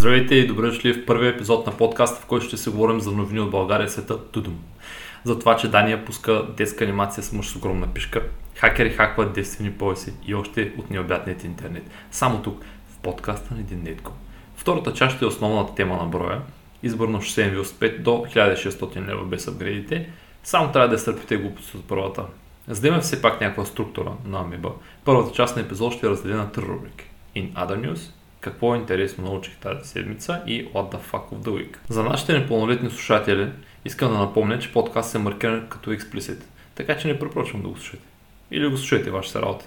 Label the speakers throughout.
Speaker 1: Здравейте и добре дошли в първия епизод на подкаста, в който ще се говорим за новини от България и света Тудум. За това, че Дания пуска детска анимация с мъж с огромна пишка, хакери хакват девствени пояси и още от необятният интернет. Само тук, в подкаста на един нетко. Втората част ще е основната тема на броя. Избор на шосеен велосипед до 1600 лева без апгрейдите. Само трябва да стърпите глупости от първата. За да има все пак някаква структура на Амеба, първата част на епизод ще е разделена на три рубрики. In Other News, какво е интересно научих тази седмица и What the fuck of the week. За нашите непълнолетни слушатели искам да напомня, че подкаст е маркиран като експлисит, така че не препоръчвам да го слушате. Или го слушайте вашата работа.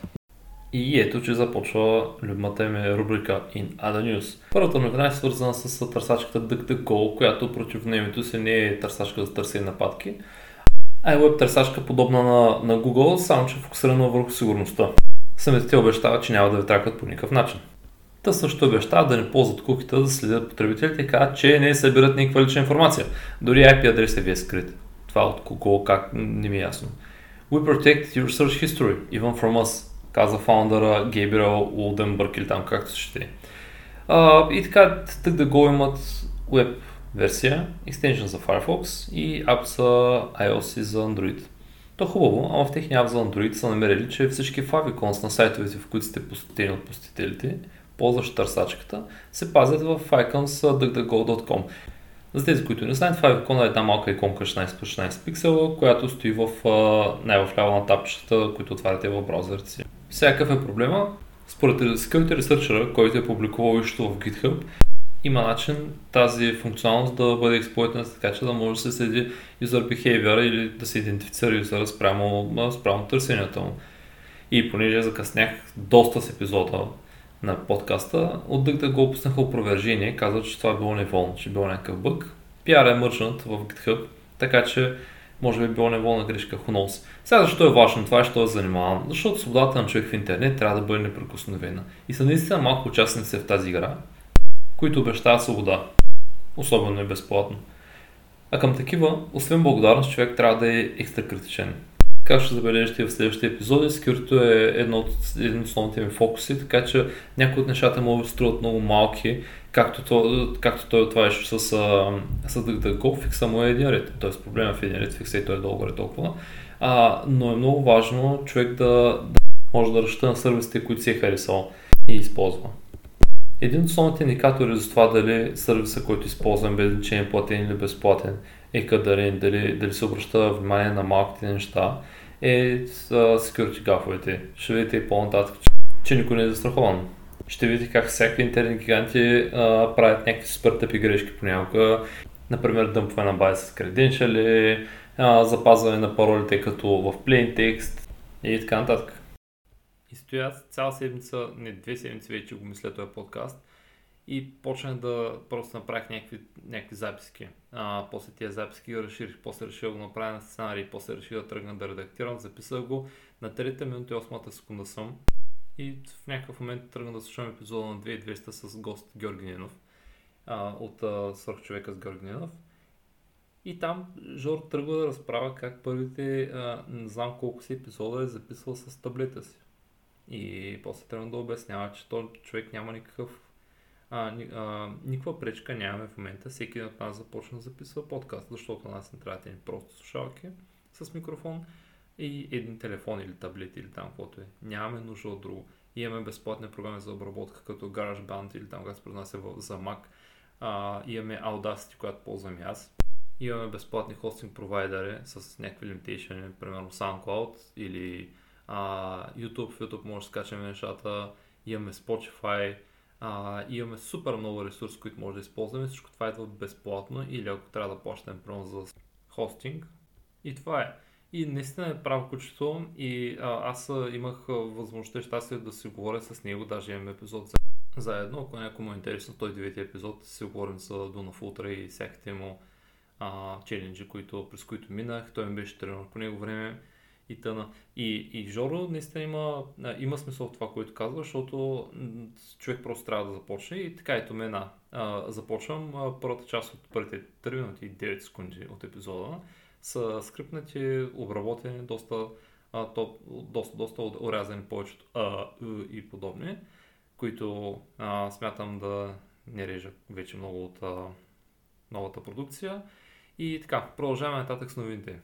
Speaker 1: И ето, че започва любимата ми рубрика In Other News. Първата новина е свързана с търсачката DuckDuckGo, която против времето си не е търсачка за търсене нападки, а е веб търсачка подобна на, на Google, само че е фокусирана върху сигурността. Самите те обещават, че няма да ви тракват по никакъв начин. Та също обещават да не ползват куките, да следят потребителите и казват, че не събират никаква лична информация. Дори IP адресът ви е скрит. Това от кого, как, не ми е ясно. We protect your search history, even from us, каза фаундъра Гейбриел Улденбърг или там както ще. Uh, и така, тък да го имат веб версия, екстеншън за Firefox и ап за iOS и за Android. То хубаво, ама в техния ап за Android са намерили, че всички favicons на сайтовете, в които сте посетени от посетителите, ползващи търсачката, се пазят в icons duckduckgo.com. За тези, които не знаят, това е една малка иконка 16 по 16 пиксела, която стои в най-вляво на тапчета, които отваряте в браузърите си. Всякакъв е проблема. Според Security Researcher, който е публикувал ището в GitHub, има начин тази функционалност да бъде експлуатирана така, че да може да се следи user behavior или да се идентифицира юзера спрямо, спрямо търсенията му. И понеже закъснях доста с епизода на подкаста, от да го опуснаха опровержение, казват, че това е било неволно, че е било някакъв бък. PR е мърчнат в GitHub, така че може би е било неволна грешка, who knows. Сега защо е важно това, що е занимавам? Защото свободата на човек в интернет трябва да бъде неприкосновена. И са наистина малко участници в тази игра, които обещават свобода. Особено и безплатно. А към такива, освен благодарност, човек трябва да е екстра критичен. Как ще забележите в следващите епизоди, Security е едно от, един от основните ми фокуси, така че някои от нещата могат да струват много малки, както, то, както той отваряше с, с, DuckDuckGo, фикса му е един ред, т.е. проблема е в един ред, фикса и той е долу горе толкова. А, но е много важно човек да, да може да разчита на сервисите, които си е харесал и използва. Един от основните индикатори за това дали сервиса, който използвам, без значение платен или безплатен, е кадарен, дали, дали се обръща внимание на малките неща, е с security гафовете. Ще видите и по-нататък, че никой не е застрахован. Ще видите как всякакви интернет гиганти а, правят някакви супер грешки понякога. Например, дъмпване на бази с креденшали, запазване на паролите като в plain text и така нататък. И стоя цяла седмица, не две седмици вече го мисля този подкаст и почнах да просто направих някакви, някакви записки. А, после тези записки ги разширих, после реших да го направя на сценарий, после реших да тръгна да редактирам, записах го на 3 минута и 8 секунда съм и в някакъв момент тръгна да слушам епизода на 2200 с гост Георги Нинов а, от а, Свърхчовека с Георги Нинов. И там Жор тръгва да разправя как първите, а, не знам колко си епизода е записвал с таблета си. И после трябва да обяснява, че този човек няма никакъв а, а, никаква пречка нямаме в момента. Всеки от нас започна да записва подкаст, защото нас не трябва да просто слушалки с микрофон и един телефон или таблет или там каквото е. Нямаме нужда от друго. Имаме безплатни програми за обработка, като GarageBand или там, когато се произнася за Mac. А, имаме Audacity, която ползвам и аз. Имаме безплатни хостинг провайдери с някакви лимитейшени, примерно SoundCloud или а, YouTube. В YouTube може да скачаме нещата. Имаме Spotify, а, имаме супер много ресурси, които може да използваме. Всичко това идва безплатно или ако трябва да плащаме прямо за хостинг. И това е. И наистина е право кучето и а, аз имах възможността и щастие да си говоря с него, даже имаме епизод за заедно. Ако някой му е интересно, той 9 епизод си говорим за Duna Ultra и всяките му а, челенджи, които, през които минах. Той ми беше тренер по него време и тъна. И, и Жоро наистина има, има смисъл в това, което казва, защото човек просто трябва да започне и така ето мена. А, започвам а, първата част от първите 3 минути и 9 секунди от епизода са скрипнати, обработени, доста, а, то, доста, доста урязани повечето а, и подобни, които а, смятам да, не режа вече много от а, новата продукция. И така, продължаваме нататък с новините.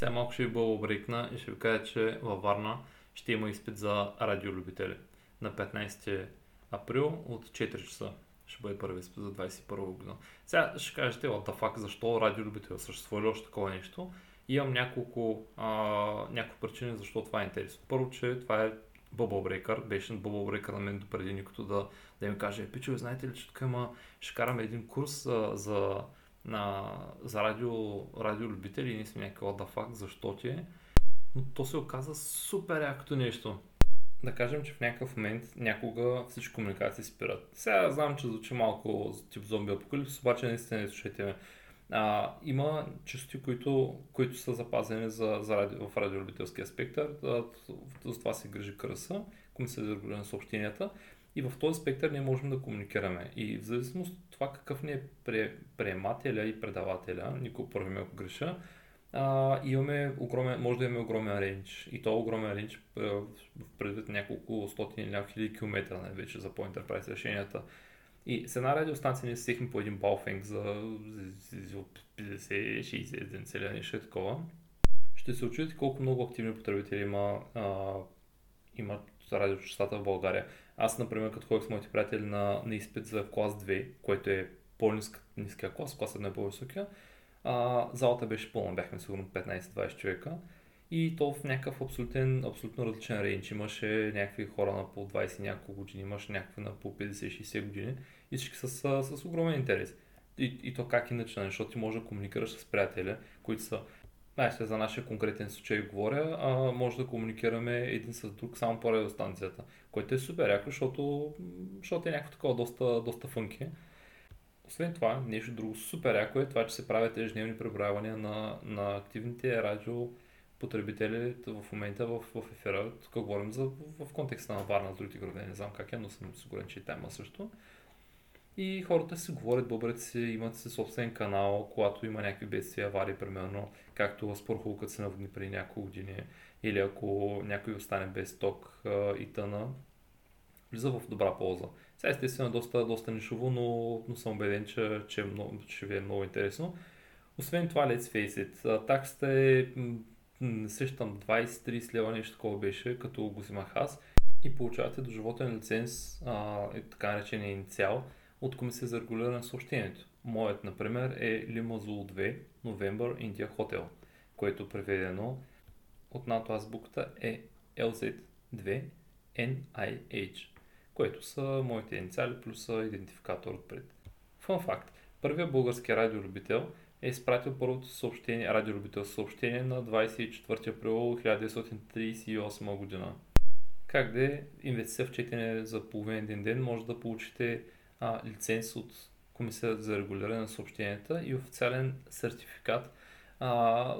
Speaker 1: Сега малко ще ви бъл и ще ви кажа, че във Варна ще има изпит за радиолюбители на 15 април от 4 часа. Ще бъде първи изпит за 21 година. Сега ще кажете, what the fuck, защо радиолюбител съществува ли още такова нещо? Имам няколко, а, няколко причини защо това е интересно. Първо, че това е Bubble Breaker. Беше Bubble Breaker на мен допреди никото да, да им каже, пичове, знаете ли, че тук има, ще караме един курс а, за, на, за радио, радиолюбители и ние сме някакъв the fuck, защо ти е. Но то се оказа супер якото нещо. Да кажем, че в някакъв момент някога всички комуникации спират. Сега знам, че звучи малко тип зомби апокалипс, обаче наистина не слушайте ме. А, има частоти, които, които са запазени за, за ради, в радиолюбителския спектър. Да, за това се грижи кръса, комисия за регулиране на съобщенията. И в този спектър ние можем да комуникираме. И в зависимост от това какъв ни е приемателя и предавателя, никой първи ме греша, а, имаме огромен, може да имаме огромен рейндж. И то огромен рейндж предвид няколко стотин или хиляди километра най-вече за по-интерпрайс решенията. И с една радиостанция ние сехме по един балфенг за 50-60 ден целия нещо такова. Ще се очудите колко много активни потребители има, а, имат радиочастата в България. Аз, например, като ходих с моите приятели на, на изпит за клас 2, който е по-низкия клас, класът не е по-високия, а, залата беше пълна, бяхме сигурно 15-20 човека. И то в някакъв абсолютен, абсолютно различен рейндж. Имаше някакви хора на по 20 няколко години, имаше някакви на по 50-60 години и всички с, с, с огромен интерес. И, и то как иначе, защото ти можеш да комуникираш с приятели, които са Знаеш, за нашия конкретен случай говоря, а, може да комуникираме един с друг само по радиостанцията, което е супер яко, защото, защото е някакво такова доста, доста фънки. Освен това, нещо друго супер яко е това, че се правят ежедневни преброявания на, на активните радио потребители в момента в, в ефира. Тук говорим за, в, контекста на Варна с другите градове, не знам как е, но съм сигурен, че и там също. И хората си говорят, бъбрят си, имат си собствен канал, когато има някакви бедствия, аварии, примерно, както спорхулкът се наводни преди няколко години, или ако някой остане без ток а, и тъна, влиза в добра полза. Сега естествено е доста, доста нишово, но, но съм убеден, че, че, е много, ще ви е много интересно. Освен това, let's face it, таксата е, не сещам, 20-30 лева нещо такова беше, като го взимах аз и получавате до животен лиценз, а, така наречения инициал, от Комисия за регулиране на съобщението. Моят, например, е Limazul 2 November India Hotel, което преведено от НАТО азбуката е LZ2 NIH което са моите инициали плюс идентификатор отпред. Фun факт. Първият български радиолюбител е изпратил първото съобщение, радиолюбител съобщение на 24 април 1938 година. Как да е, инвестиция в четене за половин един ден може да получите а, лиценз от Комисията за регулиране на съобщенията и официален сертификат, а,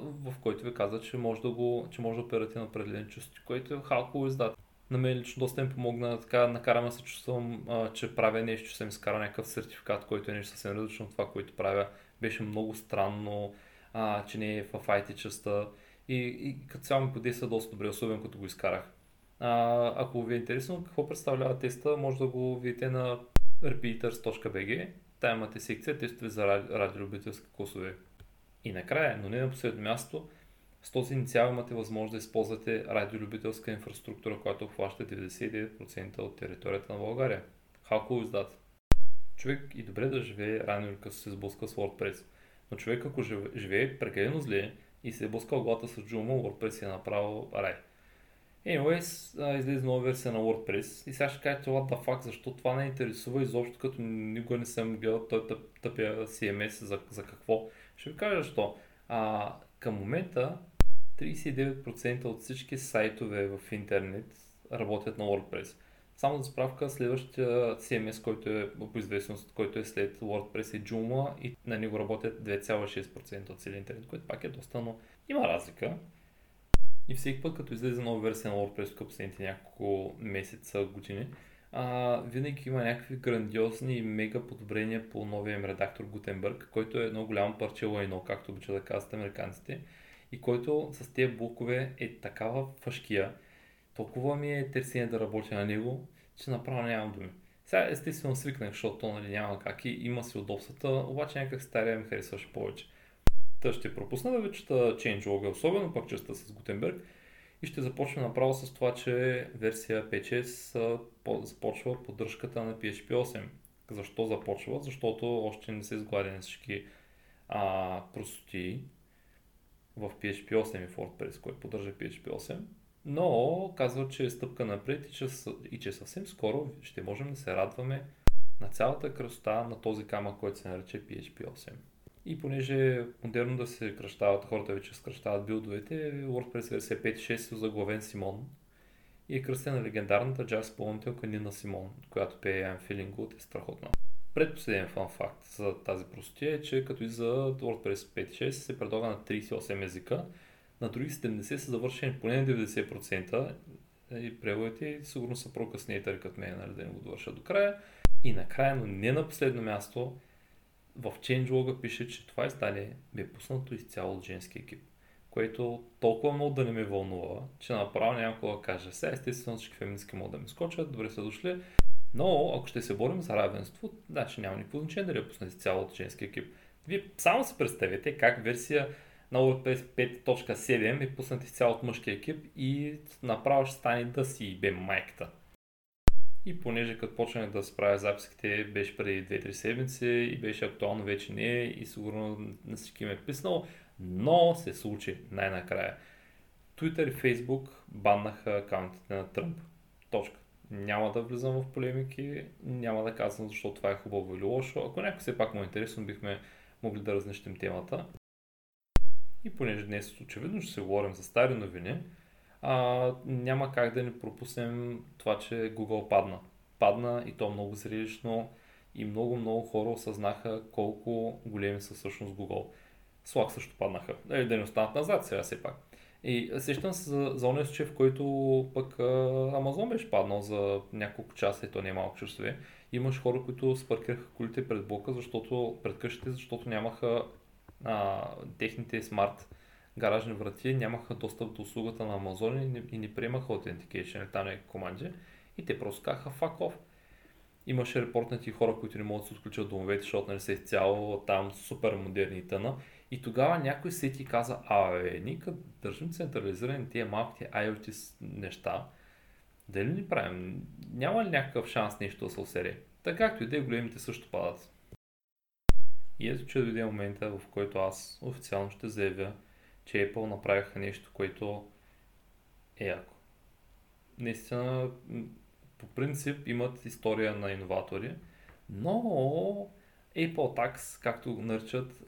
Speaker 1: в който ви казва, че може да, го, че може да операте на определен чувство, което е халко издат на мен лично доста ми помогна, така накараме се чувствам, а, че правя нещо, че съм изкарал някакъв сертификат, който е нещо съвсем различно от това, което правя. Беше много странно, а, че не е в IT частта и, и като цяло ми подейства доста добре, особено като го изкарах. А, ако ви е интересно какво представлява теста, може да го видите на repeaters.bg. Там имате секция тестове за радиолюбителски класове. И накрая, но не на последно място, с този инициал имате възможност да използвате радиолюбителска инфраструктура, която обхваща 99% от територията на България. How cool? Човек и добре да живее рано или късно се сблъска с WordPress. Но човек ако живее прекалено зле и се е блъскал главата с Joomla, WordPress е направил рай. Anyways, излезе нова версия на WordPress и сега ще кажете, what the fuck, защо това не интересува изобщо, като никога не съм гледал той тъп, тъпия CMS, за, за какво. Ще ви кажа защо. А, към момента 39% от всички сайтове в интернет работят на WordPress. Само за справка, следващия CMS, който е по известност, който е след WordPress е Joomla и на него работят 2,6% от целия интернет, което пак е доста, но има разлика. И всеки път, като излезе нова версия на WordPress в последните няколко месеца, години, а, винаги има някакви грандиозни и мега подобрения по новия им редактор Gutenberg, който е едно голямо парче лайно, както обича да казват американците и който с тези блокове е такава фашкия, толкова ми е търсение да работя на него, че направо нямам думи. Сега естествено свикнах, защото нали, няма как и има си удобствата, обаче някак стария ми харесваше повече. Та ще пропусна да ви чета changelog, особено пък частта с Гутенберг и ще започна направо с това, че версия 5.6 започва поддръжката на PHP 8. Защо започва? Защото още не са изгладени всички а, простоти в PHP 8 и WordPress, който поддържа PHP 8. Но казва, че е стъпка напред и че, и че съвсем скоро ще можем да се радваме на цялата красота на този камък, който се нарича PHP 8. И понеже е модерно да се кръщават, хората вече скръщават билдовете, WordPress версия 5.6 е заглавен Симон и е кръстен на легендарната джаз изпълнителка Нина Симон, която пее I'm Feeling Good е страхотна. Предпоследен фан факт за тази простотия е, че като и за WordPress 5.6 се предлага на 38 езика, на други 70 са завършени поне 90% и преводите сигурно са прокъснейтери като мен, нали, да не го довърша до края. И накрая, но не на последно място, в changelog пише, че това издание бе пуснато изцяло от женски екип, което толкова много да не ме вълнува, че направо някой да каже, сега естествено всички феминистки могат да ми скочат, добре са дошли, но ако ще се борим за равенство, значи няма никакво значение дали е пуснати изцяло от женски екип. Вие само си представете как версия на WordPress 5.7 е пуснат изцяло от мъжки екип и направо ще стане да си бе майката. И понеже като почнах да справя записките, беше преди 2-3 седмици и беше актуално вече не е и сигурно на всички ме е писнал, но се случи най-накрая. Twitter и Facebook баннаха акаунтите на Тръмп. Точка. Няма да влизам в полемики, няма да казвам защо това е хубаво или лошо. Ако някой все пак му е интересно, бихме могли да разнещим темата. И понеже днес очевидно ще се говорим за стари новини, а, няма как да не пропуснем това, че Google падна. Падна и то много зрелищно и много-много хора осъзнаха колко големи са всъщност Google. Slack също паднаха. Е, да не останат назад сега все пак. И сещам се за, за онес, че в който пък Амазон беше паднал за няколко часа и то не е малко часове. Имаш хора, които спаркираха колите пред блока, защото, пред къщите, защото нямаха а, техните смарт гаражни врати нямаха достъп до услугата на Amazon и не, и не приемаха Authentication, там е команди и те просто казаха fuck off. Имаше репортнати хора, които не могат да се отключат домовете, защото нали са изцяло там супер модерни тъна. И тогава някой се ти каза, а бе, нека държим централизирани тия малките IoT неща, дали ни правим? Няма ли някакъв шанс нещо да се осере? Така както и да е, големите също падат. И ето, че дойде момента, в който аз официално ще заявя, че Apple направиха нещо, което е яко. Наистина, по принцип имат история на иноватори, но Apple Tax, както го наричат,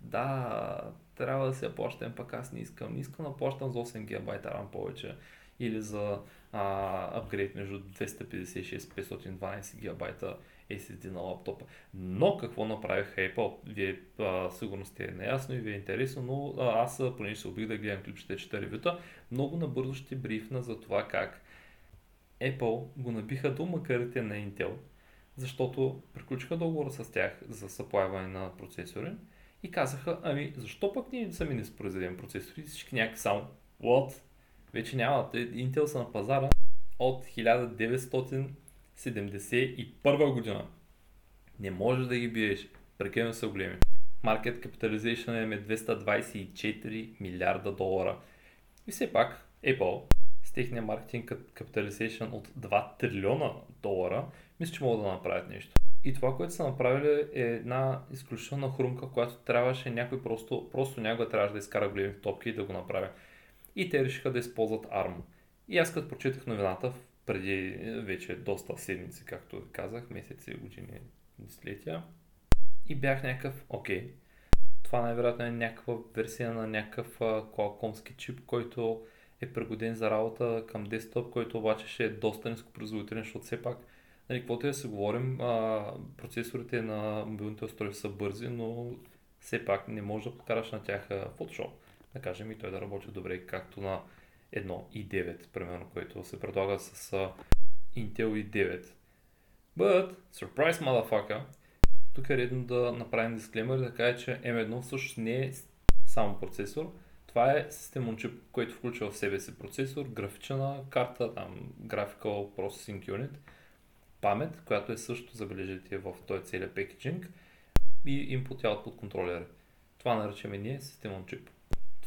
Speaker 1: да, трябва да се плащам, пък аз не искам. Не искам да плащам за 8 ГБ RAM повече или за апгрейд между 256-512 ГБ SSD на лаптопа. Но какво направиха Apple? Вие а, сигурно сте наясно и ви е интересно, но а, аз, понеже се обих да гледам клипчета и чета ревюта, много набързо ще брифна за това как Apple го набиха до макарите на Intel, защото приключиха договора с тях за съплаване на процесори и казаха, ами защо пък ние сами не произведем процесори, всички някакви само what? Вече няма. Intel са на пазара от 1971 година. Не можеш да ги биеш. Прекалено са големи. Market capitalization е 224 милиарда долара. И все пак Apple с техния маркетинг capitalization от 2 трилиона долара, мисля, че могат да направят нещо. И това, което са направили е една изключителна хрумка, която трябваше някой просто, просто някой трябваше да изкара големи топки и да го направи и те решиха да използват ARM. И аз като прочетах новината преди вече доста седмици, както казах, месеци, години, десетилетия, и бях някакъв, окей, това най-вероятно е някаква версия на някакъв Qualcommски чип, който е пригоден за работа към десктоп, който обаче ще е доста нископроизводителен, защото все пак, нали, каквото и да се говорим, а, процесорите на мобилните устройства са бързи, но все пак не можеш да покараш на тях Photoshop. Да кажем и той да работи добре, както на едно i9, примерно, което се предлага с Intel i9. But, surprise motherfucker, тук е редно да направим дисклеймер и да кажа, че M1 всъщност не е само процесор, това е системен чип, който включва в себе си процесор, графична карта, там, Graphical Processing Unit памет, която е също, забележите, в този целият пекеджинг и input output контролери. Това наричаме ние системен чип.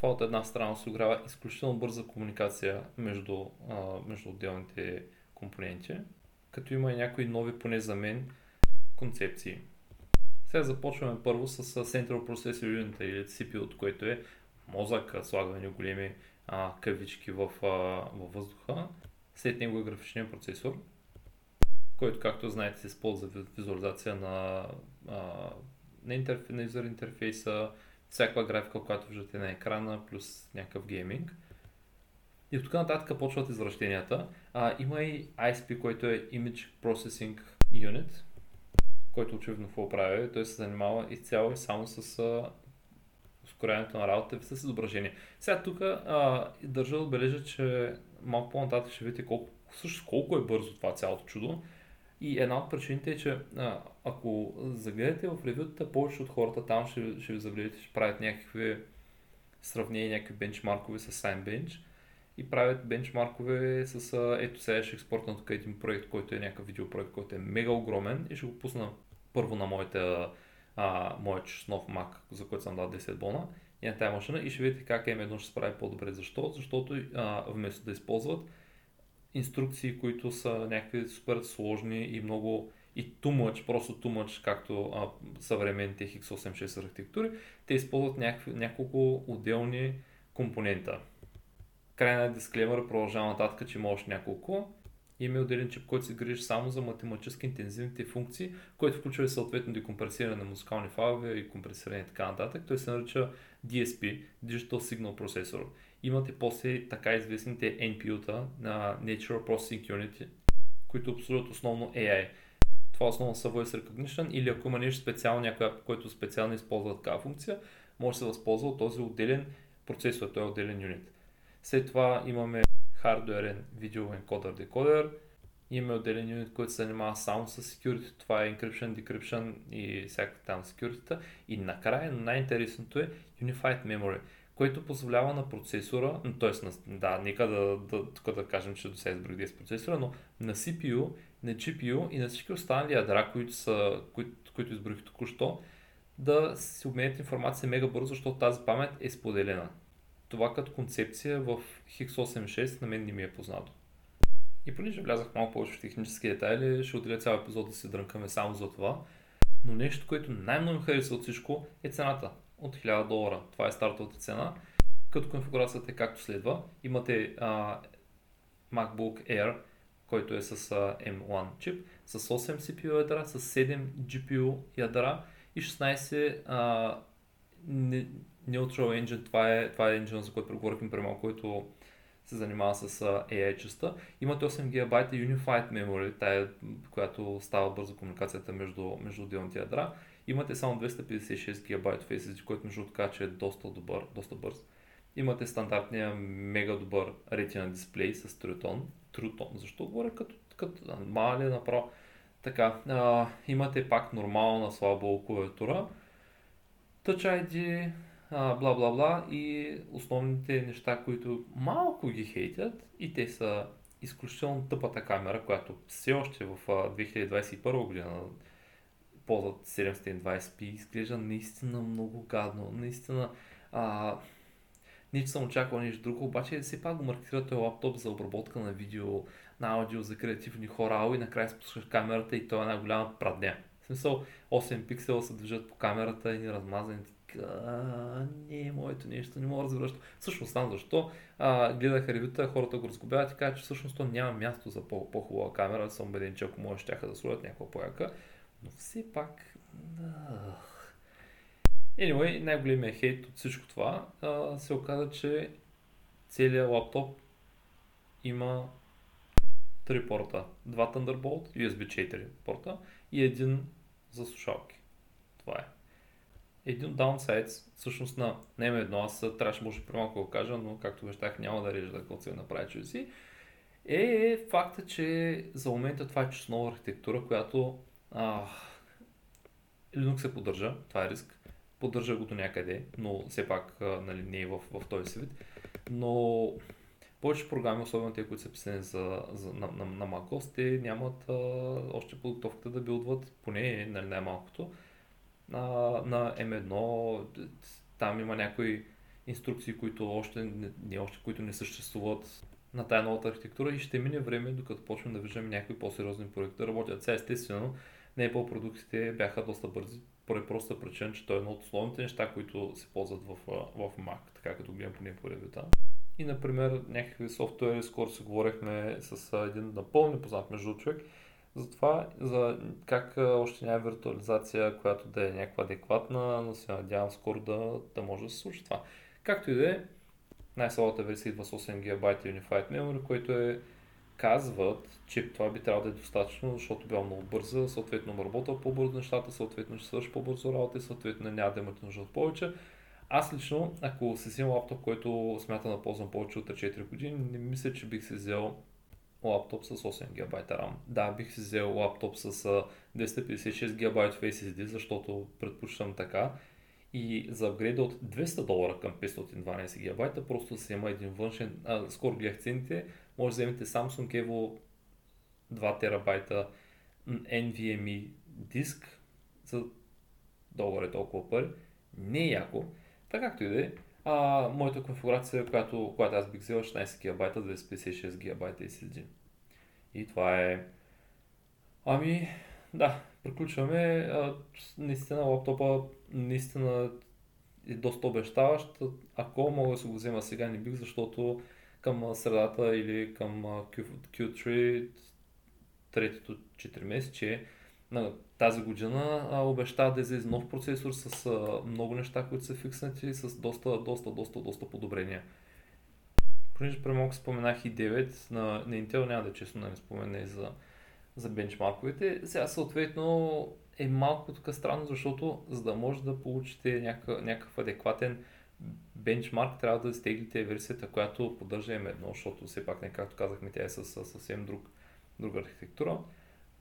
Speaker 1: Това от една страна осигурява изключително бърза комуникация между, а, между отделните компоненти, като има и някои нови, поне за мен, концепции. Сега започваме първо с Central Processor Unit или CPU, което е мозък, слагаме големи а, кавички в, а, във въздуха. След него е графичният процесор, който, както знаете, се използва за визуализация на, а, на, интерф... на интерфейса, всякаква графика, която виждате на екрана, плюс някакъв гейминг. И от тук нататък почват извращенията. А, има и ISP, който е Image Processing Unit, който очевидно какво прави. Той се занимава изцяло и само с а, ускоряването на работа с изображение. Сега тук държа да отбележа, че малко по-нататък ще видите колко, също колко е бързо това цялото чудо. И една от причините е, че а, ако загледате в ревюта, повече от хората там ще, ще ви загледате, ще правят някакви сравнения, някакви бенчмаркове с SignBench и правят бенчмаркове с ето сега ще експортна тук един проект, който е някакъв видеопроект, който е мега огромен и ще го пусна първо на моята а, моят нов Mac, за който съм дал 10 бона и на тази машина и ще видите как M1 ще се прави по-добре. Защо? Защото а, вместо да използват инструкции, които са някакви супер сложни и много и much, просто much, както а, съвременните x86 архитектури, те използват някакви, няколко отделни компонента. Крайна дисклеймер продължава нататък, че има няколко. Има отделен чип, който се грижи само за математически интензивните функции, който включва и съответно декомпресиране на музикални файлове и компресиране и така нататък. Той се нарича DSP, Digital Signal Processor. Имате после така известните NPU-та на Natural Processing Unit, които обслужват основно AI. Това основно са Voice Recognition или ако има нещо специално, някой, който специално използва такава функция, може да се възползва от този отделен процесор, той е отделен юнит. След това имаме хардуерен видео енкодър декодер. Имаме отделен юнит, който се занимава само с security. Това е encryption, decryption и всяка там security. И накрая най-интересното е Unified Memory, което позволява на процесора, т.е. да, нека да, да, тук да кажем, че до сега избрах 10 процесора, но на CPU, на GPU и на всички останали ядра, които, са, които, които изброих току-що, да си обменят информация мега бързо, защото тази памет е споделена това като концепция в X86 на мен не ми е познато. И понеже влязах малко повече в технически детайли, ще отделя цял епизод да се дрънкаме само за това. Но нещо, което най-много ми харесва от всичко е цената. От 1000 долара. Това е стартовата цена. Като конфигурацията е както следва. Имате а, MacBook Air, който е с а, M1 чип, с 8 CPU ядра, с 7 GPU ядра и 16 а, Neutral Engine, това е, това е engine, за който преговорихме преди малко, който се занимава с AI частта. Имате 8 ГБ Unified Memory, тая, която става бързо комуникацията между, между отделните ядра. Имате само 256 ГБ в SSD, който между така, че е доста добър, доста бърз. Имате стандартния мега добър Retina дисплей с True Tone. Защо говоря като, като мале направо? Така, а, имате пак нормална слаба клавиатура. Touch ID, бла бла бла и основните неща, които малко ги хейтят и те са изключително тъпата камера, която все още в 2021 година ползват 720p, изглежда наистина много гадно, наистина а, не че съм очаквал нещо друго, обаче все пак го маркира този лаптоп за обработка на видео, на аудио, за креативни хора, и накрая спускаш камерата и той е една голяма прадня. В смисъл 8 пиксела се движат по камерата и ни размазани а, не е моето нещо, не мога да разбера. Всъщност знам защо. А, гледаха ревюта, хората го разгубяват и казват, че всъщност то няма място за по- по-хубава камера. Съм убеден, че ако може, тяха да сложат някаква пояка. Но все пак... Anyway, най-големият хейт от всичко това а, се оказа, че целият лаптоп има три порта. Два Thunderbolt, USB 4 порта и един за слушалки. Това е един от даунсайдс, всъщност на не едно, аз трябваше може при малко да кажа, но както вещах няма да режа да какво се направи си, е факта, че за момента това е нова архитектура, която а, Linux се поддържа, това е риск, поддържа го до някъде, но все пак нали, не е в, в този свит, но повече програми, особено те, които са писани за, за, на, на, на macOS, те нямат а, още подготовката да билдват, поне нали, най-малкото, а, на M1. Там има някои инструкции, които още не, не още, които не съществуват на тая новата архитектура и ще мине време, докато почнем да виждаме някакви по-сериозни проекти да работят. Сега естествено, не по-продуктите бяха доста бързи, поради проста причина, че той е едно от основните неща, които се ползват в, в Mac, така като гледам поне по ревюта. И, например, някакви софтуери, скоро си говорихме с един напълно непознат между човек, за това, за как още няма виртуализация, която да е някаква адекватна, но се надявам скоро да, да може да се случи това. Както и да е, най-слабата версия идва с 8 ГБ Unified Memory, което е казват, че това би трябвало да е достатъчно, защото била много бърза, съответно работа по-бързо нещата, съответно ще свърши по-бързо работа и съответно няма да имате нужда от повече. Аз лично, ако си взема лаптоп, който смята да ползвам повече от 4 години, не мисля, че бих си взел лаптоп с 8 ГБ RAM. Да, бих си взел лаптоп с 256 ГБ SSD, защото предпочитам така. И за апгрейда от 200 долара към 512 ГБ, просто се има един външен, а, скоро гледах цените, може да вземете Samsung Evo 2 терабайта NVMe диск за долар е толкова пари. Не е яко. Така както и да е. А, моята конфигурация, която, която аз бих взел 16 ГБ, 256 ГБ SSD. И това е... Ами, да, приключваме. А, наистина лаптопа наистина е доста обещаващ. Ако мога да се го взема сега, не бих, защото към средата или към Q3, третото 4 месече на тази година обещава да излезе нов процесор с много неща, които са фикснати, с доста, доста, доста, доста подобрения. Понеже премалко споменах и 9 на, на Intel, няма да е честно да не спомена и за, за бенчмарковете. Сега съответно е малко тук странно, защото за да може да получите някакъв, някакъв адекватен бенчмарк, трябва да изтеглите версията, която поддържа M1, защото все пак, не както казахме, тя е с, с съвсем друг, друга архитектура.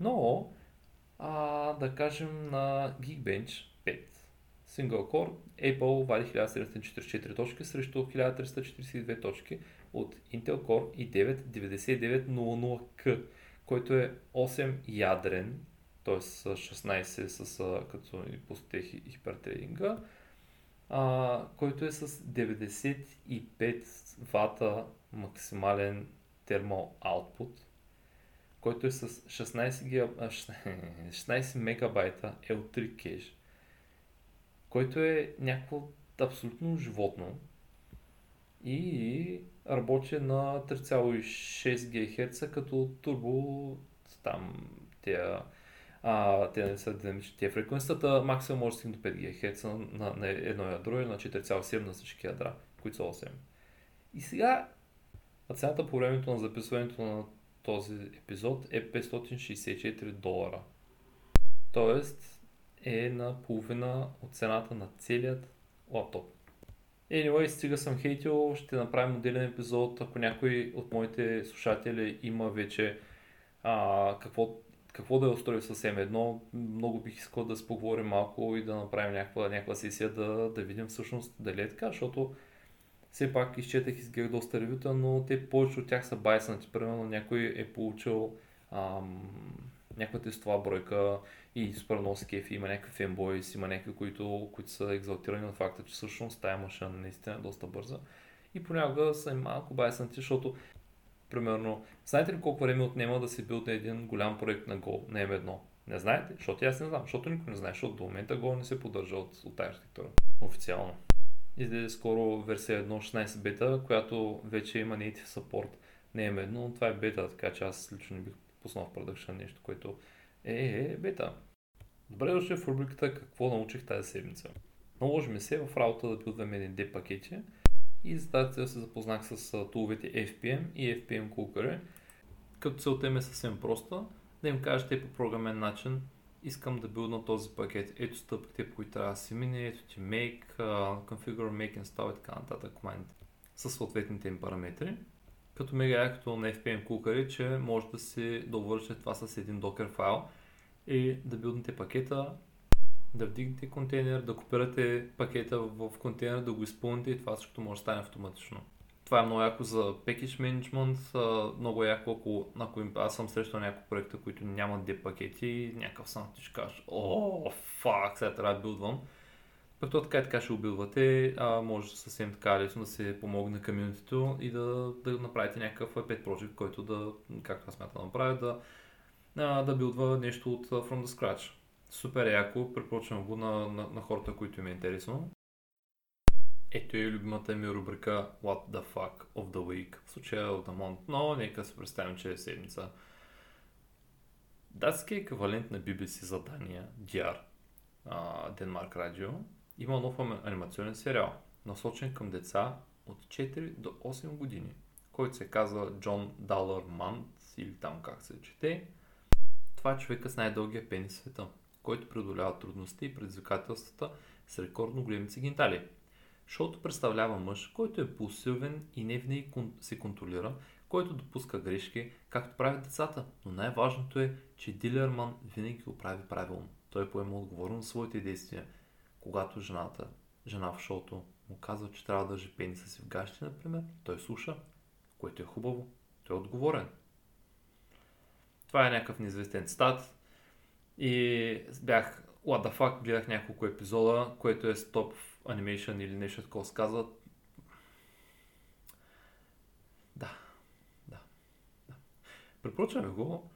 Speaker 1: Но, а, да кажем на Geekbench 5 Single Core, Apple вади 1744 точки срещу 1342 точки от Intel Core i9 9900K, който е 8 ядрен т.е. 16 с, като и пусте хипертрейдинга, а, който е с 95 вата максимален термал output, който е с 16, гига, 16 мегабайта L3 кеш, който е някакво абсолютно животно и работи на 3,6 ГГц като турбо там тия а, те не са динамични тия фреквенцията, максимум може да стигне до 5 ГГц на, на едно ядро и на 4,7 на всички ядра, които са 8. И сега цената по времето на записването на този епизод е 564 долара. Тоест е на половина от цената на целият лаптоп. Anyway, стига съм хейтил, ще направим отделен епизод, ако някой от моите слушатели има вече а, какво какво да е устрои съвсем едно. Много бих искал да споговорим малко и да направим някаква, някаква сесия да, да видим всъщност дали е така, защото все пак изчетах и изгледах доста ревюта, но те повече от тях са байснати. Примерно някой е получил ам, някаква тестова бройка и супер много кефи, има някакви фенбойс, има някакви, които, които са екзалтирани от факта, че всъщност тази машина наистина е доста бърза. И понякога са малко байснати, защото Примерно, знаете ли колко време отнема да се билде един голям проект на Go, на M1? Не знаете? Защото аз не знам, защото никой не знае, защото до момента Go не се поддържа от, от тази архитектура. Официално. Излезе скоро версия 1.16 бета, която вече има native support на M1, но това е бета, така че аз лично не бих пуснал в продъкшен нещо, което е, е, е бета. Добре дошли в рубриката какво научих тази седмица. Наложи ми се в работа да билдваме един D пакети, и за тази цел се запознах с туловете FPM и FPM Cooker. Като целта им е съвсем проста, да им кажете по програмен начин искам да билдна този пакет. Ето стъпките, по които трябва да се мине, ето ти make, uh, configure, make, install и така нататък command с съответните им параметри. Като мега якото на FPM Cooker е, че може да се довършите това с един Docker файл и да билднете пакета да вдигнете контейнер, да копирате пакета в контейнер, да го изпълните и това всичко може да стане автоматично. това е много яко за package management, много яко ако, ако аз съм срещал някои проекта, които нямат D пакети, някакъв сам ти ще кажеш, о, фак, сега трябва да билдвам. Пък то така и така ще обилвате, а може съвсем така лесно да се помогне на комьюнитито и да, да направите някакъв pet project, който да, както аз смятам да направя, да, да билдва нещо от from the scratch. Супер яко, препоръчвам го на, на, на хората, които им е интересно. Ето е любимата ми рубрика What the fuck of the week. В случая от Amount, но нека се представим, че е седмица. Датския еквивалент на BBC задания DR, Денмарк Радио, има нов анимационен сериал, насочен към деца от 4 до 8 години, който се казва Джон Далър Мант или там как се чете. Това е човека с най-дългия пенис в света, който преодолява трудности и предизвикателствата с рекордно големите гентали. Шоуто представлява мъж, който е пулсивен и не винаги се контролира, който допуска грешки, както правят децата. Но най-важното е, че Дилерман винаги го прави правилно. Той поема отговорност за своите действия. Когато жената, жена в шоуто, му казва, че трябва да държи пениса си в гащи, например, той слуша, което е хубаво. Той е отговорен. Това е някакъв неизвестен цитат. И бях, what the fuck, гледах няколко епизода, което е стоп анимейшън или нещо такова се казва. Да, да, да. Го.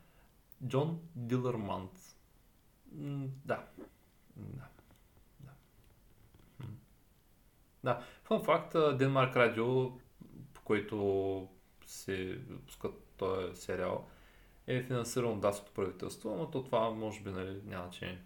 Speaker 1: Джон Дилърмант. Да, да, да. Да, фан факт, Денмарк Радио, по който се пускат този сериал, е финансиран от датското правителство, но то това може би нали, няма значение.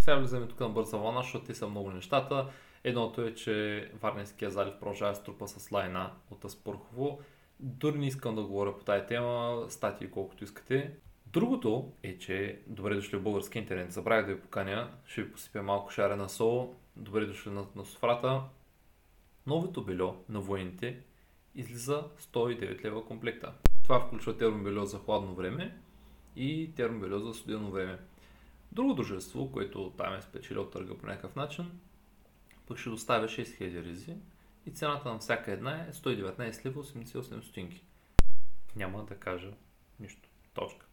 Speaker 1: Сега влизаме тук на бърза вълна, защото те са много нещата. Едното е, че Варненския залив продължава да струпа с лайна от Аспърхово. Дори не искам да говоря по тази тема, статии колкото искате. Другото е, че добре дошли в български интернет. Забравях да ви поканя, ще ви посипя малко шарена сол. Добре дошли на, на софрата. Новото бельо на военните излиза 109 лева комплекта. Това включва термобельо за хладно време и термобельо за студено време. Друго дружество, което там е спечелил търга по някакъв начин, пък ще доставя 6000 ризи и цената на всяка една е 119 лева 88 стотинки. Няма да кажа нищо. Точка.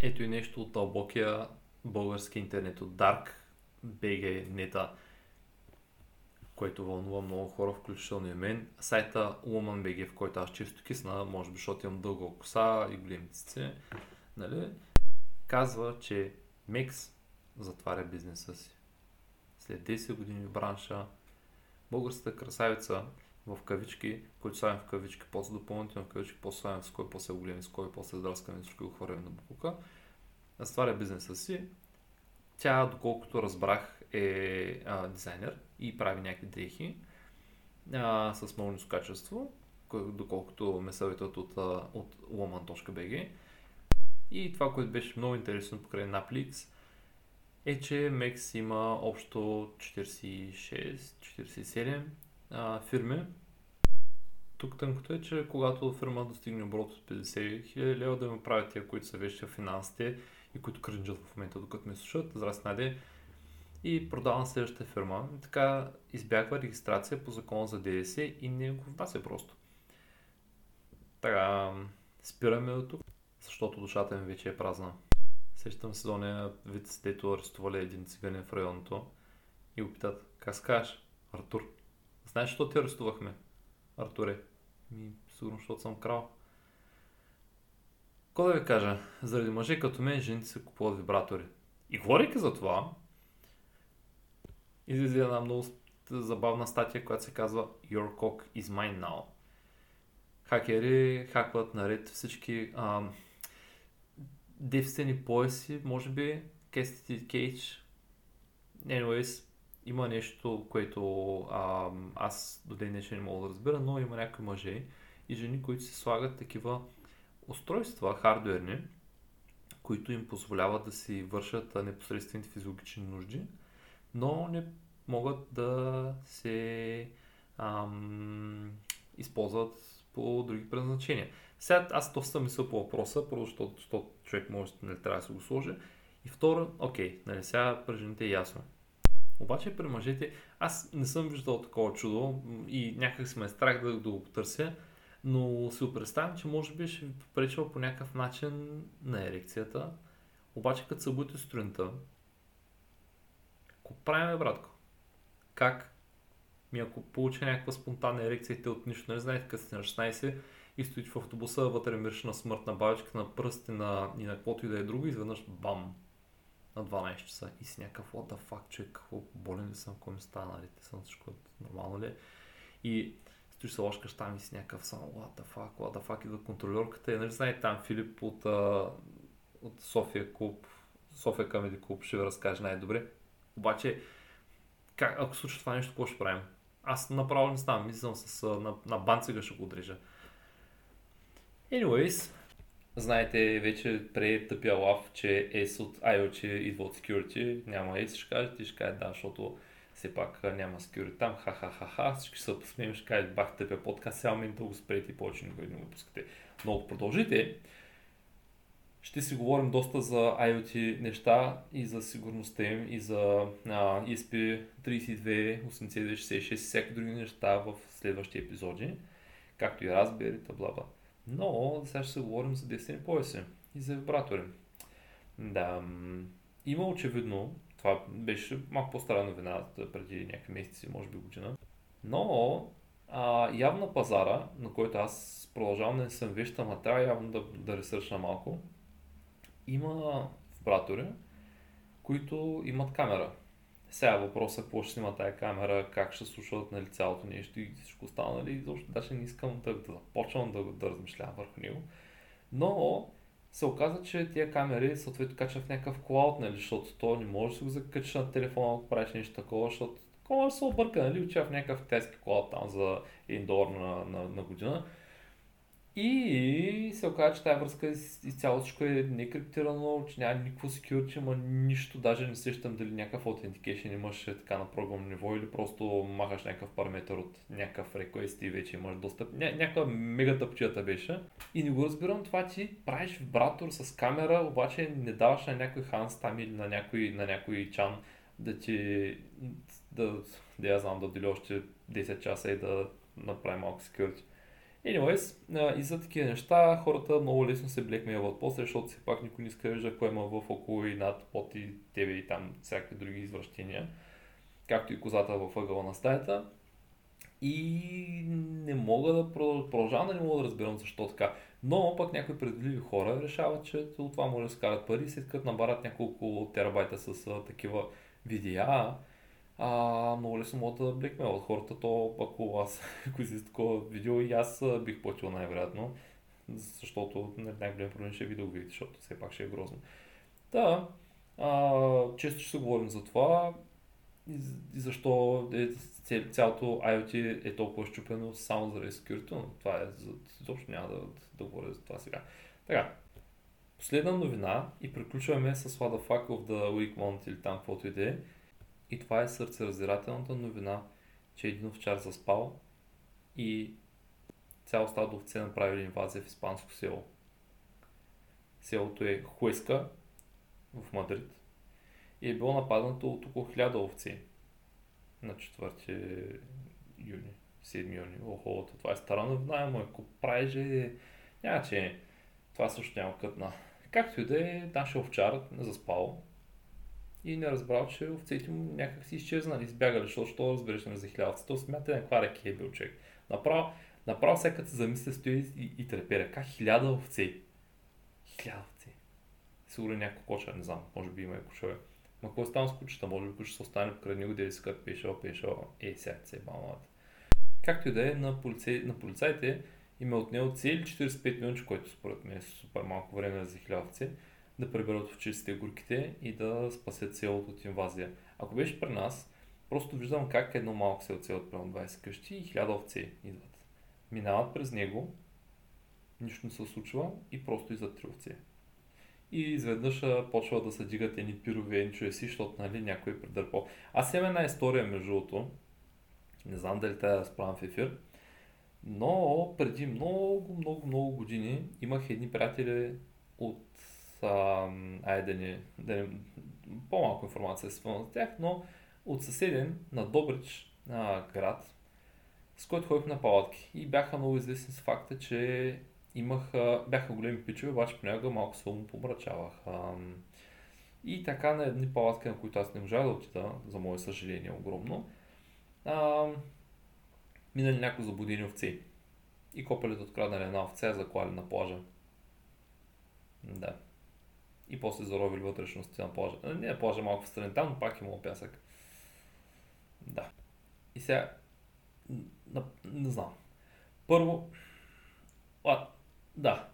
Speaker 1: Ето и нещо от дълбокия български интернет от Dark BG нета, който вълнува много хора, включително и мен. Сайта BG, в който аз често кисна, може би, защото имам дълга коса и големи цици, нали, казва, че Мекс затваря бизнеса си. След 10 години в бранша, българската красавица в кавички, които слагам в кавички, после допълнително в кавички, после слагам с кой после с кой после здраскаме, всичко го хвърляме на букука, затваря бизнеса си. Тя, доколкото разбрах, е а, дизайнер и прави някакви дрехи а, с много ниско качество, доколкото ме съветват от, от woman.bg. И това, което беше много интересно покрай Naplix, е, че MEX има общо 46-47 фирми. Тук тънкото е, че когато фирма достигне оборот от 50 000 лева да ме правят тия, които са вещи в финансите и които крънджат в момента, докато ме слушат, здрасти Наде, и продавам следващата фирма. Така избягва регистрация по закона за ДДС и не го внася просто. Така, спираме до тук защото душата ми вече е празна. Сещам се до вид, дето арестували един циганин в районното и го питат, как се кажеш? Артур. Знаеш, защо те арестувахме? Артуре. Ми, сигурно, защото съм крал. Какво да ви кажа? Заради мъже като мен, жените се купуват вибратори. И говорейки за това, излезе една много забавна статия, която се казва Your cock is mine now. Хакери хакват наред всички ам, девствени пояси, може би, Кестити Кейдж. Anyways, има нещо, което а, аз до ден днешен не мога да разбера, но има някои мъже и жени, които си слагат такива устройства, хардуерни, които им позволяват да си вършат непосредствените физиологични нужди, но не могат да се ам, използват по други предназначения. Сега аз доста мисля по въпроса, първо, защото, защото човек може нали, трябва да се го сложи. И второ, окей, нали, сега при жените е ясно. Обаче при мъжете, аз не съм виждал такова чудо и някак си ме е страх да, да го потърся, но си го представям, че може би ще ви попречва по някакъв начин на ерекцията. Обаче като събудите сутринта, какво правим, братко? Как? Ми ако получи някаква спонтанна ерекция и те от нищо не знаете, като сте на 16 и стоите в автобуса, вътре мириш на смърт на бабичка, на пръсти на, и на каквото и да е друго, изведнъж бам, на 12 часа и си някакъв what the fuck, човек, какво болен ли съм, какво ми стана, нали, те съм всичко нормално ли е? И стоиш се ложкаш там и си някакъв само what the fuck, what the fuck, идва контролерката и нали знаете там Филип от, от София клуб, София Comedy Club ще ви разкаже най-добре. Обаче, как, ако случва това нещо, какво ще правим? Аз направо не знам, мислям с, на, на банцига ще го отрежа. Anyways, знаете вече пре тъпия лав, че S от IoT идва от security, няма S, ще кажете, ще кажете да, защото все пак няма security там, ха-ха-ха-ха, всички се посмеем, ще кажете бах тъпия подкаст, сега мен да го спрете и повече никой не го пускате. Но ако продължите, ще си говорим доста за IoT неща и за сигурността им и за а, ESP32, 8266 и всякакви други неща в следващи епизоди, както и Raspberry, бла бла. Но сега ще се говорим за десени пояси и за вибратори. Да, има очевидно, това беше малко по-стара новина преди някакви месеци, може би година, но а, явно пазара, на който аз продължавам да не съм веща, ама трябва явно да, да ресърчна малко, има вибратори, които имат камера. Сега въпросът е какво ще снима тази камера, как ще слушат нали, цялото нещо и всичко останало. Нали, защото даже не искам да, да започвам да, да размишлявам върху него. Но се оказа, че тия камери съответно качват в някакъв клауд, нали, защото то не може да се го закачиш на телефона, ако правиш нещо такова, защото такова се обърка, нали, в някакъв тески клауд там за един на, на, на година. И се оказа, че тази връзка изцяло всичко е некриптирано, че няма никакво security, ама нищо, даже не сещам дали някакъв authentication имаш е така на програмно ниво или просто махаш някакъв параметр от някакъв request и вече имаш достъп. Ня- някаква мега тъпчията беше. И не го разбирам това, ти правиш вибратор с камера, обаче не даваш на някой ханс там или на някой, на някой чан да ти, да, да я знам, да отдели още 10 часа и да направи малко security. Anyways, и за такива неща хората много лесно се блекмейват после, защото все пак никой не иска да вижда има в около и над под и тебе и там всякакви други извращения, както и козата в ъгъла на стаята. И не мога да продължавам да не мога да разбирам защо така. Но пък някои предвидливи хора решават, че от това може да скарат пари, след като набарат няколко терабайта с такива видеа, а, много лесно могат да блекмелват хората, то ако аз, ако си такова видео и аз бих платил най-вероятно, защото най-голям проблем ще е видео видите, защото все пак ще е грозно. Да, а, често ще се говорим за това и, и защо е, цялото IoT е толкова щупено само заради security, но това е, изобщо няма да, да говоря за това сега. Така, последна новина и приключваме с What the fuck of the week month или там каквото и да е. И това е сърцераздирателната новина, че един овчар заспал и цял стадо овце направили инвазия в испанско село. Селото е Хуеска в Мадрид и е било нападнато от около 1000 овци на 4 юни, 7 юни. Охо, това е стара новина, ама ако правиш, е... няма че това също няма кътна. Както и да е, нашия овчар заспал, и не разбрал, че овцете му някак си изчезнали, избягали, защото що разбереш нали, за хилядовци. То смята на каква реки е бил човек. Направо, направо сега се замисля, стои и, и трепера. Как хиляда овци? Хиляда овци. Сигурно някой коча, не знам, може би има и кучове. Ма какво става с кучета? Може би кучета се остане покрай него, дели си като пешо, пешо, ей, сега се балмат. Както и да е, на, полицай, на полицайите им е отнел цели 45 минути, което според мен е супер малко време за хилядовци да приберат овчиците горките и да спасят селото от инвазия. Ако беше при нас, просто виждам как едно малко селце от примерно 20 къщи и 1000 овце идват. Минават през него, нищо не се случва и просто иззад три овце. И изведнъж почва да се дигат едни пирове, едни човеси, защото нали, някой е придърпал. Аз имам една история между другото, не знам дали тя да справям в ефир, но преди много, много, много години имах едни приятели от а, айде ни, да ни по-малко информация е за тях, но от съседен на Добрич а, град, с който ходих на палатки. И бяха много известни с факта, че имах, бяха големи пичове, обаче понякога малко се помрачавах. И така на едни палатки, на които аз не можах да отида, за мое съжаление огромно, а, минали някои заблудени овци. И копалите откраднали една овца заклали на плажа. Да. И после заровили вътрешности на плажа. Не на плажа малко в страни там, но пак имало пясък. Да. И сега, не, не знам. Първо, а, да.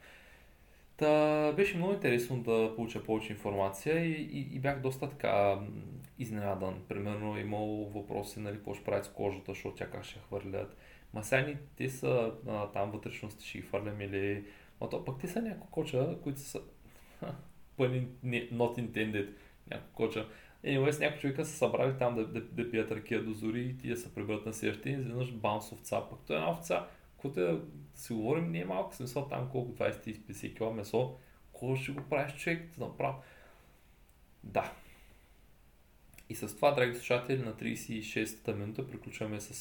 Speaker 1: Та, беше много интересно да получа повече информация и, и, и бях доста така изненадан. Примерно имал въпроси, нали, какво ще правят с кожата, защото тя как ще хвърлят. Ма сега ни, те са а, там вътрешности, ще ги хвърлям или... Ма то пък те са някои коча, които са... Пъни, not intended, някои коча. Anyways, някои човека са събрали там да, да, да пият ракия до зори и тия са прибрат на следващия и изведнъж баунс овца. Пък той е една овца, което да си говорим, не е малко смисъл там колко 20-50 кг месо, колко ще го правиш човек, да направо. Да. И с това, драги слушатели, на 36-та минута приключваме с,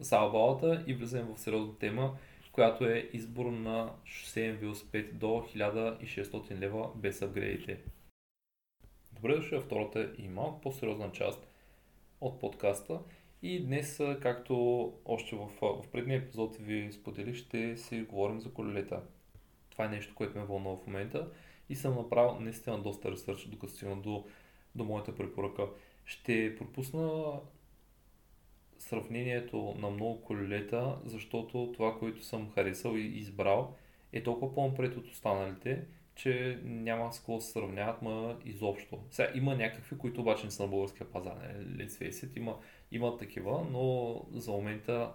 Speaker 1: с Албалата и влизаме в сериозна тема, която е избор на шосеен велосипед до 1600 лева без апгрейдите. Добре дошли във втората и малко по-сериозна част от подкаста. И днес, както още в, в предния епизод ви споделих, ще си говорим за колелета. Това е нещо, което ме вълнува в момента и съм направил наистина доста ресърч, докато стигна до, до моята препоръка. Ще пропусна сравнението на много колелета, защото това, което съм харесал и избрал, е толкова по-напред от останалите, че няма с какво се сравняват, ма изобщо. Сега има някакви, които обаче не са на българския пазар. Let's face it, има, има такива, но за момента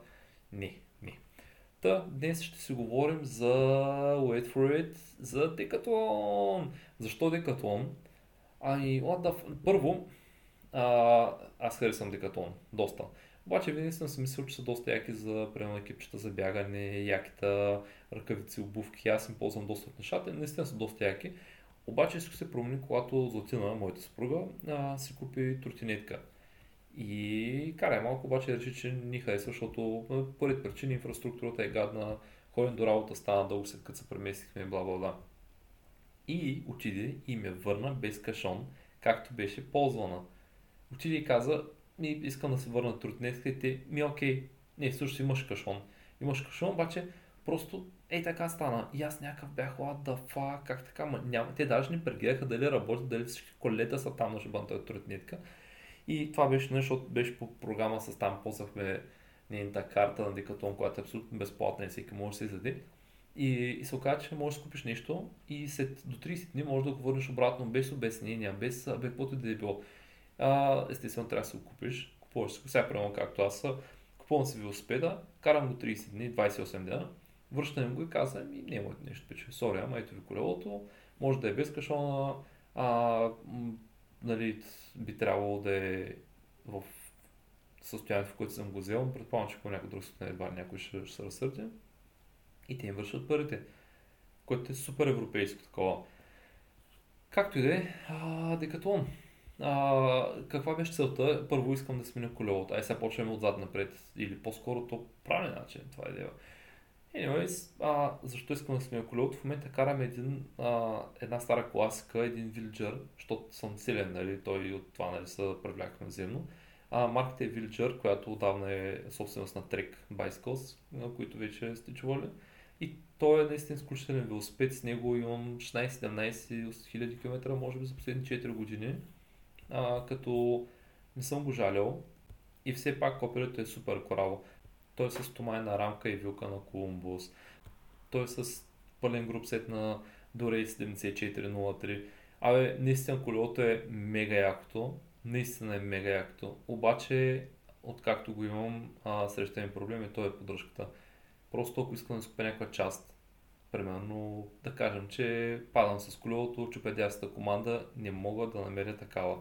Speaker 1: не. не. Та, днес ще си говорим за Wait for it, за Decathlon. Защо Decathlon? Ами, да, първо, а, аз харесвам Decathlon, доста. Обаче винаги съм си мислил, че са доста яки за примерно екипчета за бягане, яките ръкавици, обувки. Аз им ползвам доста от нещата. Наистина са доста яки. Обаче всичко се промени, когато Златина, моята съпруга, а, си купи тротинетка. И карай малко, обаче реши, че ни харесва, защото поради причини инфраструктурата е гадна, ходим до работа стана дълго след като се преместихме, бла бла бла. И отиде и ме върна без кашон, както беше ползвана. Отиде и каза, ми искам да се върна труднетка и те, ми окей, не, всъщност имаш кашон. Имаш кашон, обаче просто ей така стана. И аз някакъв бях, what the fuck, как така, ма, няма. Те даже не прегледаха дали работят, дали всички колета са там на шибанта труднетка. И това беше нещо, защото беше по програма с там, ползвахме нейната карта на Decathlon, която е абсолютно безплатна и всеки може да се издаде. И, и се оказа, че можеш да купиш нещо и след до 30 дни можеш да го върнеш обратно без обяснения, без бе, каквото да е било а, естествено трябва да се го купиш. Купуваш се, сега примерно както аз, купувам си велосипеда, карам го 30 дни, 28 дена, връщам го и казвам, ми не е нещо пече. Сори, ама ето ви колелото, може да е без кашона, а, нали, би трябвало да е в състоянието, в което съм го взел, предполагам, че по някой друг състояние едва някой ще, ще се разсърди. И те им вършат парите, което е супер европейско такова. Както и да е, Декатлон. А, каква беше целта? Първо искам да сменя колелото. Ай сега почваме отзад напред. Или по-скоро то правилен начин. Това е идея. Anyways, а, защо искам да сменя колелото? В момента карам един, а, една стара класика, един Villager, защото съм силен, нали, той от това нали, се привлякахме взаимно. А, марката е Villager, която отдавна е собственост на Trek Bicycles, на които вече сте чували. И той е наистина изключителен велосипед, с него имам 16-17 хиляди км, може би за последните 4 години а, като не съм го жалял и все пак копирето е супер кораво. Той е с томайна рамка и вилка на Колумбус. Той е с пълен груп сет на Dorei 7403. Абе, наистина колелото е мега якото. Наистина е мега якото. Обаче, откакто го имам, а, проблем и то е поддръжката. Просто ако искам да си купя някаква част, примерно да кажем, че падам с колелото, чупя команда, не мога да намеря такава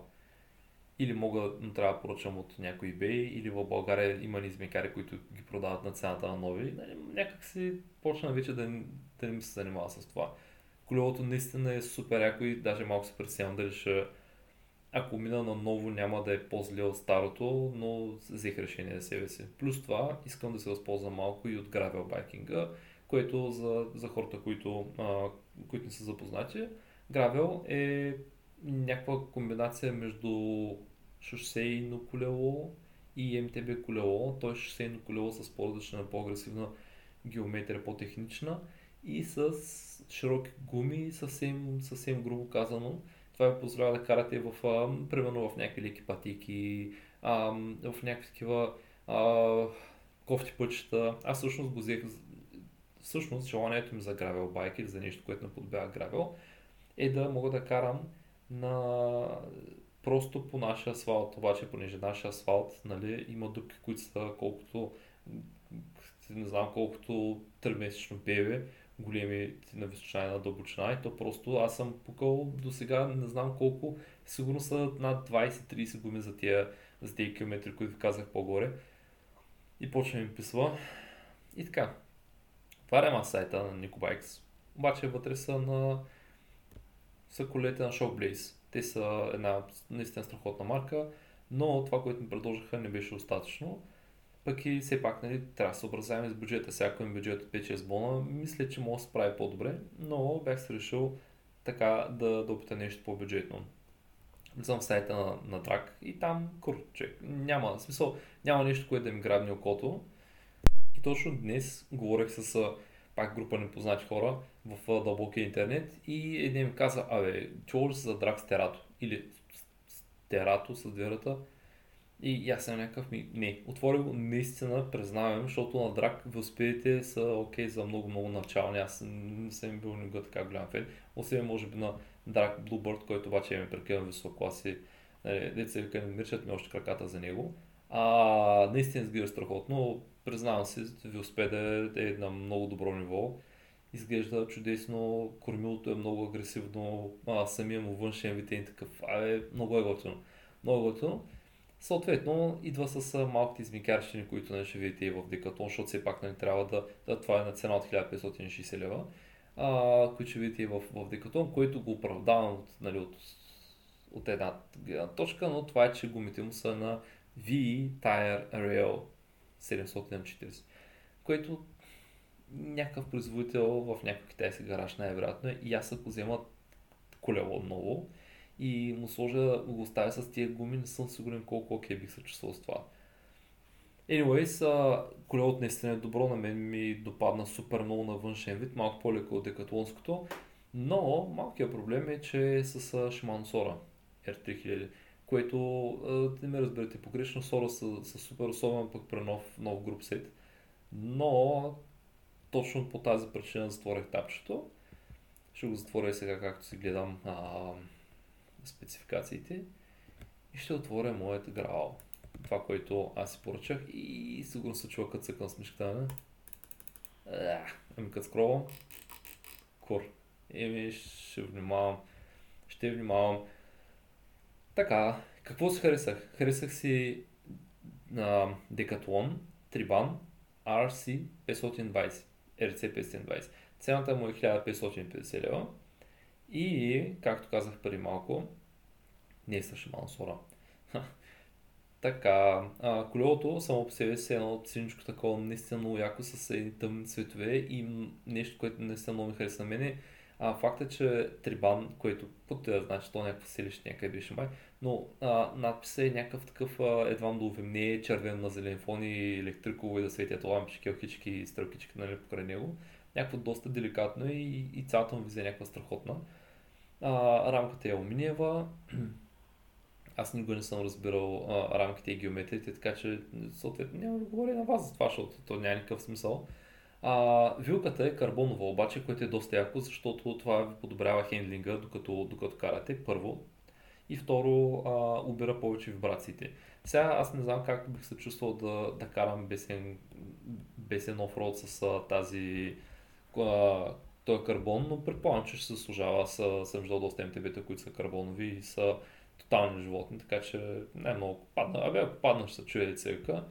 Speaker 1: или мога, но трябва да поръчам от някой eBay, или в България има измекари, които ги продават на цената на нови. Нали, някак си почна вече да, да не ми се занимава с това. Колелото наистина е супер яко и даже малко се пресявам дали ще, ако мина на ново няма да е по-зле от старото, но взех решение за себе си. Плюс това искам да се възползвам малко и от гравел байкинга, което за, за хората, които, а, които не са запознати, гравел е някаква комбинация между шосейно колело и МТБ колело, т.е. шосейно колело с по-различна, по-агресивна геометрия, по-технична и с широки гуми, съвсем, съвсем грубо казано. Това ви позволява да карате в, примерно в някакви леки пътики, в някакви такива а, кофти пътчета. Аз всъщност го взех, всъщност желанието ми за гравел байк или за нещо, което не подбяга гравел, е да мога да карам на просто по нашия асфалт, обаче понеже нашия асфалт нали, има дупки, които са колкото не знам колкото 3-месечно бебе, големи на височина и на дълбочина и то просто аз съм пукал до сега не знам колко, сигурно са над 20-30 гуми за тия, за тия километри, които ви казах по-горе. И почва ми писва. И така. Отварям сайта на Никобайкс. Обаче вътре са на са колете на Shockblaze. Те са една наистина страхотна марка, но това, което ми предложиха не беше достатъчно. Пък и все пак нали, трябва да се образяваме с бюджета. Всяко им бюджет от 5-6 бона, мисля, че може да се прави по-добре, но бях се решил така да, да опита нещо по-бюджетно. Влизам в сайта на, на Драк и там курче. Няма, смисъл, няма нещо, което да ми грабне окото. И точно днес говорех с пак група непознати хора в дълбокия интернет и един ми каза, абе, чувал ли се за Драк с Терато? Или с Терато с дверата? И аз съм някакъв ми, не, отворил го наистина, признавам, защото на драк велосипедите са окей okay за много-много начални. Аз не съм бил никога така голям фен. Освен може би на драк Bluebird, който обаче е прекалено висок класи. Нали, деца вика не мирчат ми още краката за него. А, наистина изглежда страхотно. Признавам си, велосипеда е на много добро ниво. Изглежда чудесно, кормилото е много агресивно, а, самия му външен вид е такъв, а, е, много е готино. Много е готино. Съответно, идва с малките измикарщини, които не ще видите и в Декатон, защото все пак нали, трябва да, да, това е на цена от 1560 лева, а, които ще видите и в, в Декатон, което го оправдавам от, нали, от, от една точка, но това е, че гумите му са на VE Tire Rail 740, което някакъв производител в някакъв китайски гараж най-вероятно е и аз ако взема колело ново, и му сложа, го оставя с тия гуми, не съм сигурен колко окей бих се чувствал с това. Anyways, колелото наистина е добро, на мен ми допадна супер много на външен вид, малко по-леко от декатлонското, но малкият проблем е, че е с Shimano Sora R3000, което, не ме разберете погрешно, Sora са, са супер особен пък при нов, нов груп сет, но точно по тази причина затворих тапчето. Ще го затворя сега, както си гледам а, спецификациите и ще отворя моят грал. Това, което аз си поръчах и сигурно се чува като цъкам с мишката. Ами като скровам. Кур. Еми ще внимавам. Ще внимавам. Така, какво си харесах? Харесах си на Decathlon Трибан RC 520. RC 520. Цената му е 1550 лева. И, както казах преди малко, не е също Мансора. така, а, колелото само по себе си е едно синичко такова наистина много яко с едни тъмни цветове и нещо, което наистина много ми хареса на мене. А, факта, е, че Трибан, който под да значи, то е някакво селище някъде беше май, но а, надписът е някакъв такъв а, едва да увемне червен на зелен фон и електриково и да светят лампички, елхички и стрелкички нали, покрай него. Някакво доста деликатно и, и цялата му визия е някаква страхотна. А, рамката е алуминиева. Аз никога не съм разбирал а, рамките и геометрите, така че съответно няма да говоря на вас за това, защото то няма никакъв смисъл. А, вилката е карбонова обаче, което е доста яко, защото това ви подобрява хендлинга докато, докато карате, първо. И второ, а, убира повече вибрациите. Сега аз не знам как бих се чувствал да, да карам бесен, бесен офроуд с а, тази а, той е карбон, но предполагам, че ще се служава. Аз съм виждал доста МТБ-та, които са карбонови и са тотални животни, така че не е много падна. Абе, ако падна, ще се чуе цирка.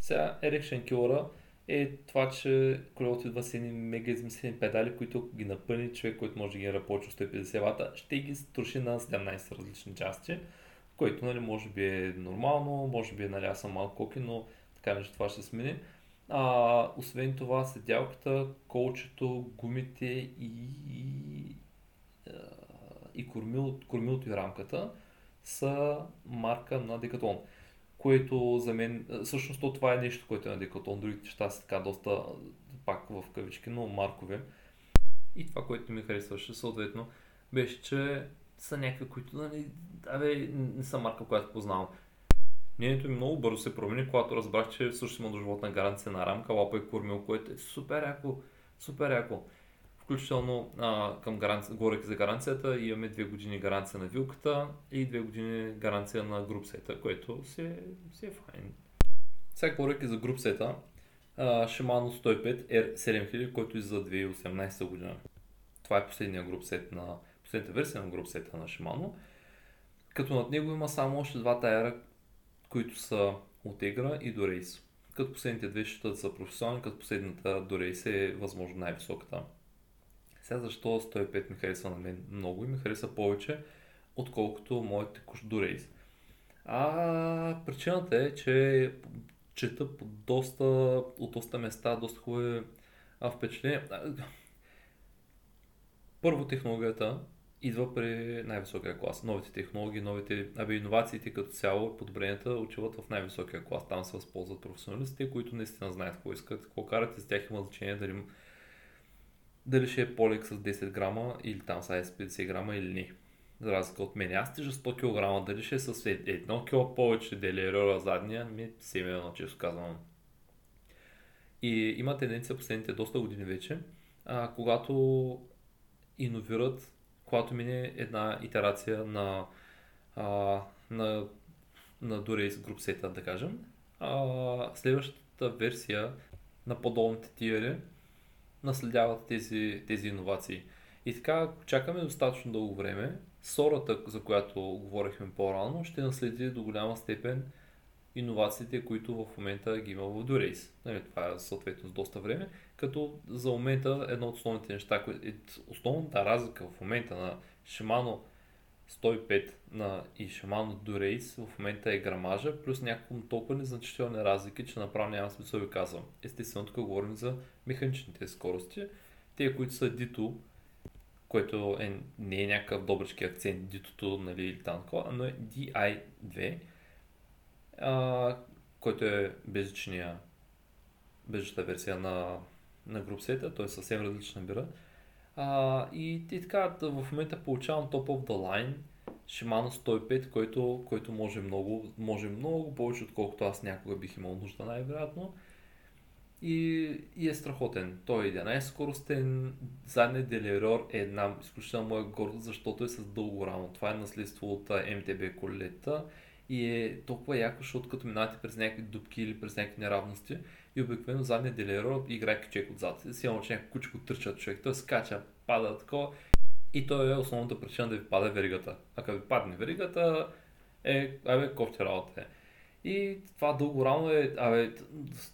Speaker 1: Сега Erection Killer е това, че колелото идва с едни мега измислени педали, които ги напъни човек, който може да ги повече 150 вата, ще ги струши на 17 различни части, което нали, може би е нормално, може би е нали, аз съм малко коки, но така че това ще смени. А, освен това, седялката, колчето, гумите и, и, и кормил, кормилото и рамката са марка на Decathlon което за мен, всъщност то това е нещо, което е на Decathlon, другите неща са така доста, пак в кавички, но маркове. И това, което ми харесваше, съответно, беше, че са някакви, които, нали, абе, не са марка, която познавам. Мнението ми много бързо се промени, когато разбрах, че всъщност има доживотна гаранция на рамка, лапа и кормил, което е супер яко, супер яко. Включително а, към гаранци... горе за гаранцията имаме 2 години гаранция на вилката и 2 години гаранция на групсета, което си е, си е файн. Сега говоряки за групсета, Shimano 105 R7000, който е за 2018 година. Това е последния групсет на, последната версия на групсета на Shimano. Като над него има само още два тайера, които са от Egra и до рейс. Като последните две ще са професионални, като последната до рейс е възможно най-високата. Сега защо 105 ми харесва на мен много и ми хареса повече, отколкото моят текущ до рейс. А причината е, че чета по доста, от доста места, доста хубави впечатления. Първо технологията идва при най-високия клас. Новите технологии, новите абе, иновациите като цяло, подобренията отиват в най-високия клас. Там се възползват професионалистите, които наистина знаят какво искат, какво карат и с тях има значение дали дали ще е полек с 10 грама или там с 50 грама или не. За разлика от мен, аз тежа 100 кг, дали ще е с 1 кг повече делерера задния, ми се едно, често казвам. И има тенденция последните доста години вече, а, когато иновират, когато мине една итерация на, а, на, на Durace Group Set, да кажем, а, следващата версия на подобните тиери наследяват тези, тези иновации. И така, ако чакаме достатъчно дълго време, сората, за която говорихме по-рано, ще наследи до голяма степен иновациите, които в момента ги има в Durace. Нали, това е съответно с доста време, като за момента едно от основните неща, е, основната разлика в момента на Shimano 105 на и Shimano Durace в момента е грамажа, плюс някакво толкова незначителни разлики, че направо няма смисъл ви казвам. Естествено, тук говорим за механичните скорости. Те, които са дито, което е, не е някакъв добрички акцент, дитото, нали, или там но е DI2, а, който е безжичния, безжичната версия на, на групсета, т.е. съвсем различна бира. А, и, и така, в момента получавам Top of the Line Shimano 105, който, който може, много, може много повече, отколкото аз някога бих имал нужда най-вероятно. И, и е страхотен. Той е 11 скоростен, задният делерор е една изключително моя гордост, защото е с дълго рамо. Това е наследство от МТБ колета и е толкова яко, защото като минавате през някакви дупки или през някакви неравности и обикновено задният делеро играе човек отзад. Сигурно, че някакво кучко търча човек, той скача, пада такова и той е основната причина да ви пада веригата. А като ви падне веригата, е, абе, кофти работа е. И това дълго рамо е, абе,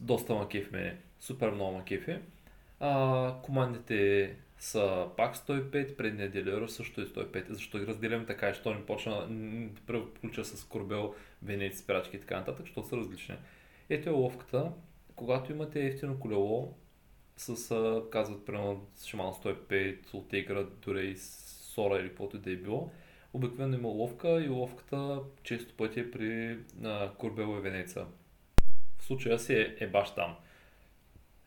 Speaker 1: доста макеф мене. Супер много макефи. А, командите са пак 105, предния делиор също е 105. Защо ги разделям така, и що не почна да включа с корбел, венеци, спирачки и така нататък, защото са различни. Ето е ловката. Когато имате ефтино колело, с, казват, примерно, Shimano 105, от Tegra, дори Сора или каквото и да е било, обикновено има ловка и ловката често пъти е при а, Курбел и Венеца. В случая си е, е баш там.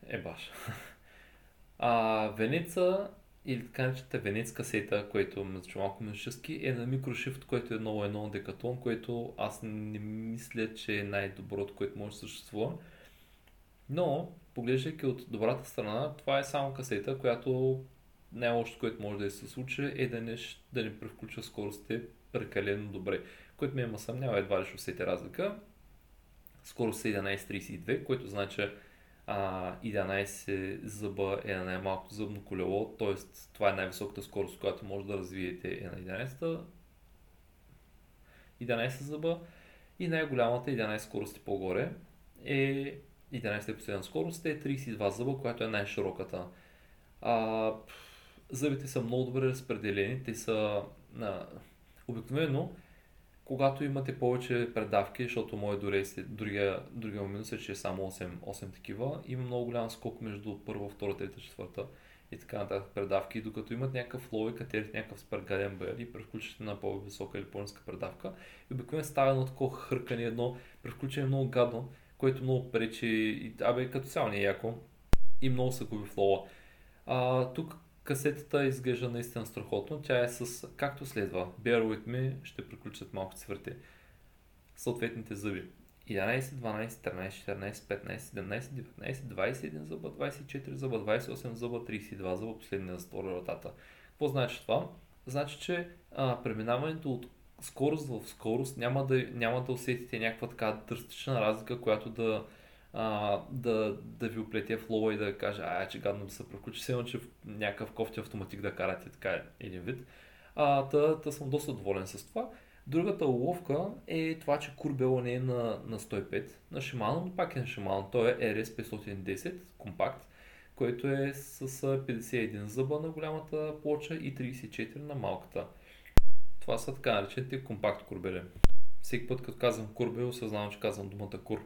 Speaker 1: Е баш. А Венеца или така наречената венецка сета, което звучи малко мъжески, е на микрошифт, което е много едно декатон, което аз не мисля, че е най-доброто, което може да съществува. Но, поглеждайки от добрата страна, това е само касета, която най-лошото, което може да се случи е да не, да не превключва скоростите прекалено добре. Което ме има съмнява едва ли ще усети разлика. Скорост е 11.32, което значи а, 11 зъба е на най-малкото зъбно колело, т.е. това е най-високата скорост, която може да развиете е на 11 11 зъба и най-голямата 11 скорости по-горе е 11 е последна скорост, е 32 зъба, която е най-широката. А, зъбите са много добре разпределени, те са а, обикновено когато имате повече предавки, защото мое дори другия, другия минус е, че е само 8, 8 такива, има много голям скок между първа, втора, трета, четвърта и така нататък предавки, докато имат някакъв лой, катерите някакъв спергаден бер и превключите на по-висока или по-ниска предавка. И обикновено става едно такова хъркане, едно превключение много гадно, което много пречи, и, абе като цяло не е яко и много се губи флоа. А, тук касетата изглежда наистина страхотно. Тя е с както следва. Bear with me, ще приключат малко цифрите. Съответните зъби. 11, 12, 13, 14, 15, 17, 19, 21 зъба, 24 зъба, 28 зъба, 32 зъба, последния за втора вратата. Какво значи това? Значи, че а, преминаването от скорост в скорост няма да, няма да усетите някаква така драстична разлика, която да, а, да, да ви оплете в лова и да каже, ай, че гадно да се превключи, все че някакъв кофти автоматик да карате, така един вид. А, та, та съм доста доволен с това. Другата уловка е това, че курбела не е на, на 105 на Shimano, но пак е на Shimano. Той е RS510 компакт, който е с 51 зъба на голямата плоча и 34 на малката. Това са така наречените компакт курбели. Всеки път, като казвам курбел, осъзнавам, че казвам думата кур.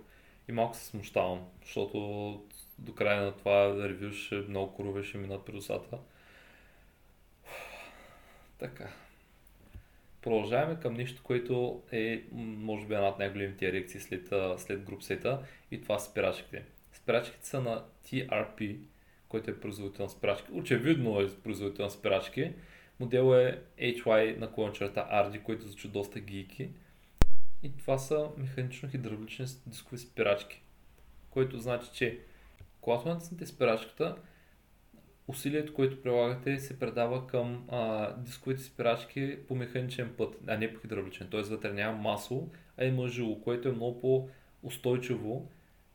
Speaker 1: И малко се смущавам, защото до края на това ревю ще много курове ще минат при усата. Така. Продължаваме към нещо, което е, може би, една от най-големите ерекции след, след групсета и това са спирачките. Спирачките са на TRP, който е производител на спирачки. Очевидно е производител на спирачки. Модел е HY на клончерта RD, който звучи доста гийки. И това са механично-хидравлични дискови спирачки. Което значи, че когато натиснете спирачката, усилието, което прилагате, се предава към а, дисковите спирачки по механичен път, а не по хидравличен. Т.е. вътре няма масло, а има жило, което е много по-устойчиво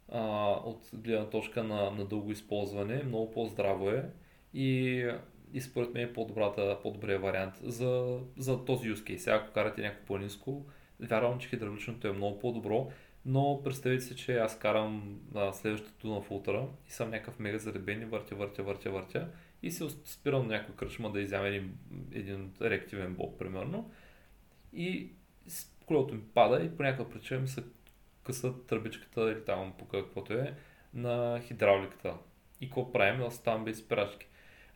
Speaker 1: а, от гледна точка на, на дълго използване, много по-здраво е и, и според мен е по-добрия вариант за, за този use. Сега, ако карате някакво по-низко, вярвам, че хидравличното е много по-добро, но представете си, че аз карам а, следващото на фултъра и съм някакъв мега заребен и въртя, въртя, въртя, въртя и се спирам на някой кръчма да изям един, един реактивен блок, примерно. И колелото ми пада и по някаква причина ми се къса тръбичката или там по каквото е на хидравликата. И какво правим? Да ставам без спирачки.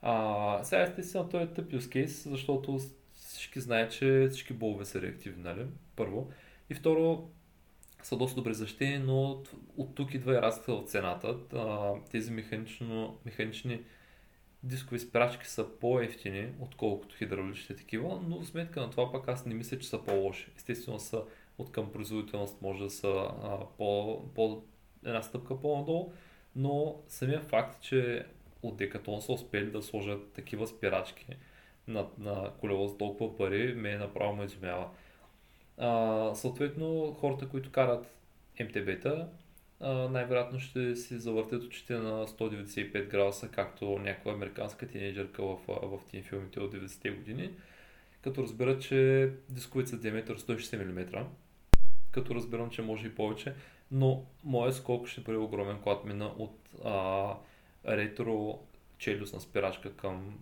Speaker 1: А, сега естествено той е тъп case, защото всички знаят, че всички болове са реактивни, нали? Първо. И второ, са доста добре защитени, но от тук идва и разлика от цената. Тези механично, механични дискови спирачки са по-ефтини, отколкото хидравличните такива, но в сметка на това пък аз не мисля, че са по-лоши. Естествено са от към производителност може да са а, по, по, една стъпка по-надолу, но самия факт, че от Декатон са успели да сложат такива спирачки на, на колело с толкова пари, ме направо ме изумява. А, съответно, хората, които карат МТБ-та, най-вероятно ще си завъртят очите на 195 градуса, както някаква американска тинейджърка в, в филмите от 90-те години, като разберат, че дисковите са диаметър 160 мм, като разбирам, че може и повече, но моят скок ще бъде огромен, когато мина от а, ретро челюстна спирачка към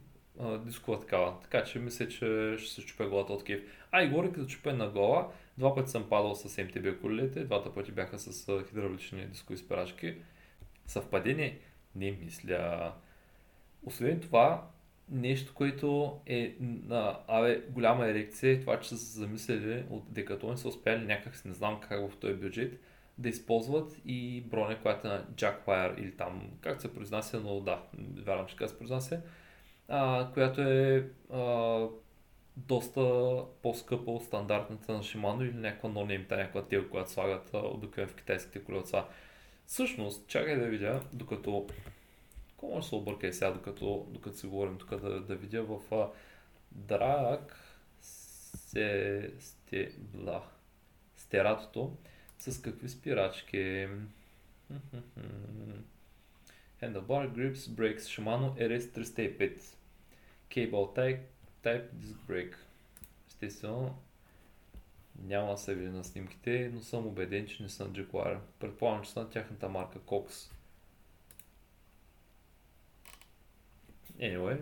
Speaker 1: дискова такава. Така че мисля, че ще се чупя главата от кеф. А и горе като чупя на глава, два пъти съм падал с МТБ колелите, двата пъти бяха с хидравлични дискови спирачки. Съвпадение? Не мисля. Освен това, нещо, което е на абе, голяма ерекция, е това, че са се замислили от Декатон са успяли някак, не знам как в този бюджет, да използват и броня, която е на Jackwire или там, как се произнася, но да, вярвам, че как се произнася, а, която е а, доста по-скъпа от стандартната на Shimano или някаква нонеймта, някаква тел, която слагат обикновено в китайските колелца. Всъщност, чакай да видя, докато... Какво може да се обърка и сега, докато, докато си говорим тук, да, да видя в а, Драк се сте, бла, стератото с какви спирачки. Handlebar Grips Brakes Shimano RS305 Cable Type, type Disc Brake Естествено Няма се види на снимките, но съм убеден, че не са на Jaguar. Предполагам, че са на тяхната марка Cox. Anyway,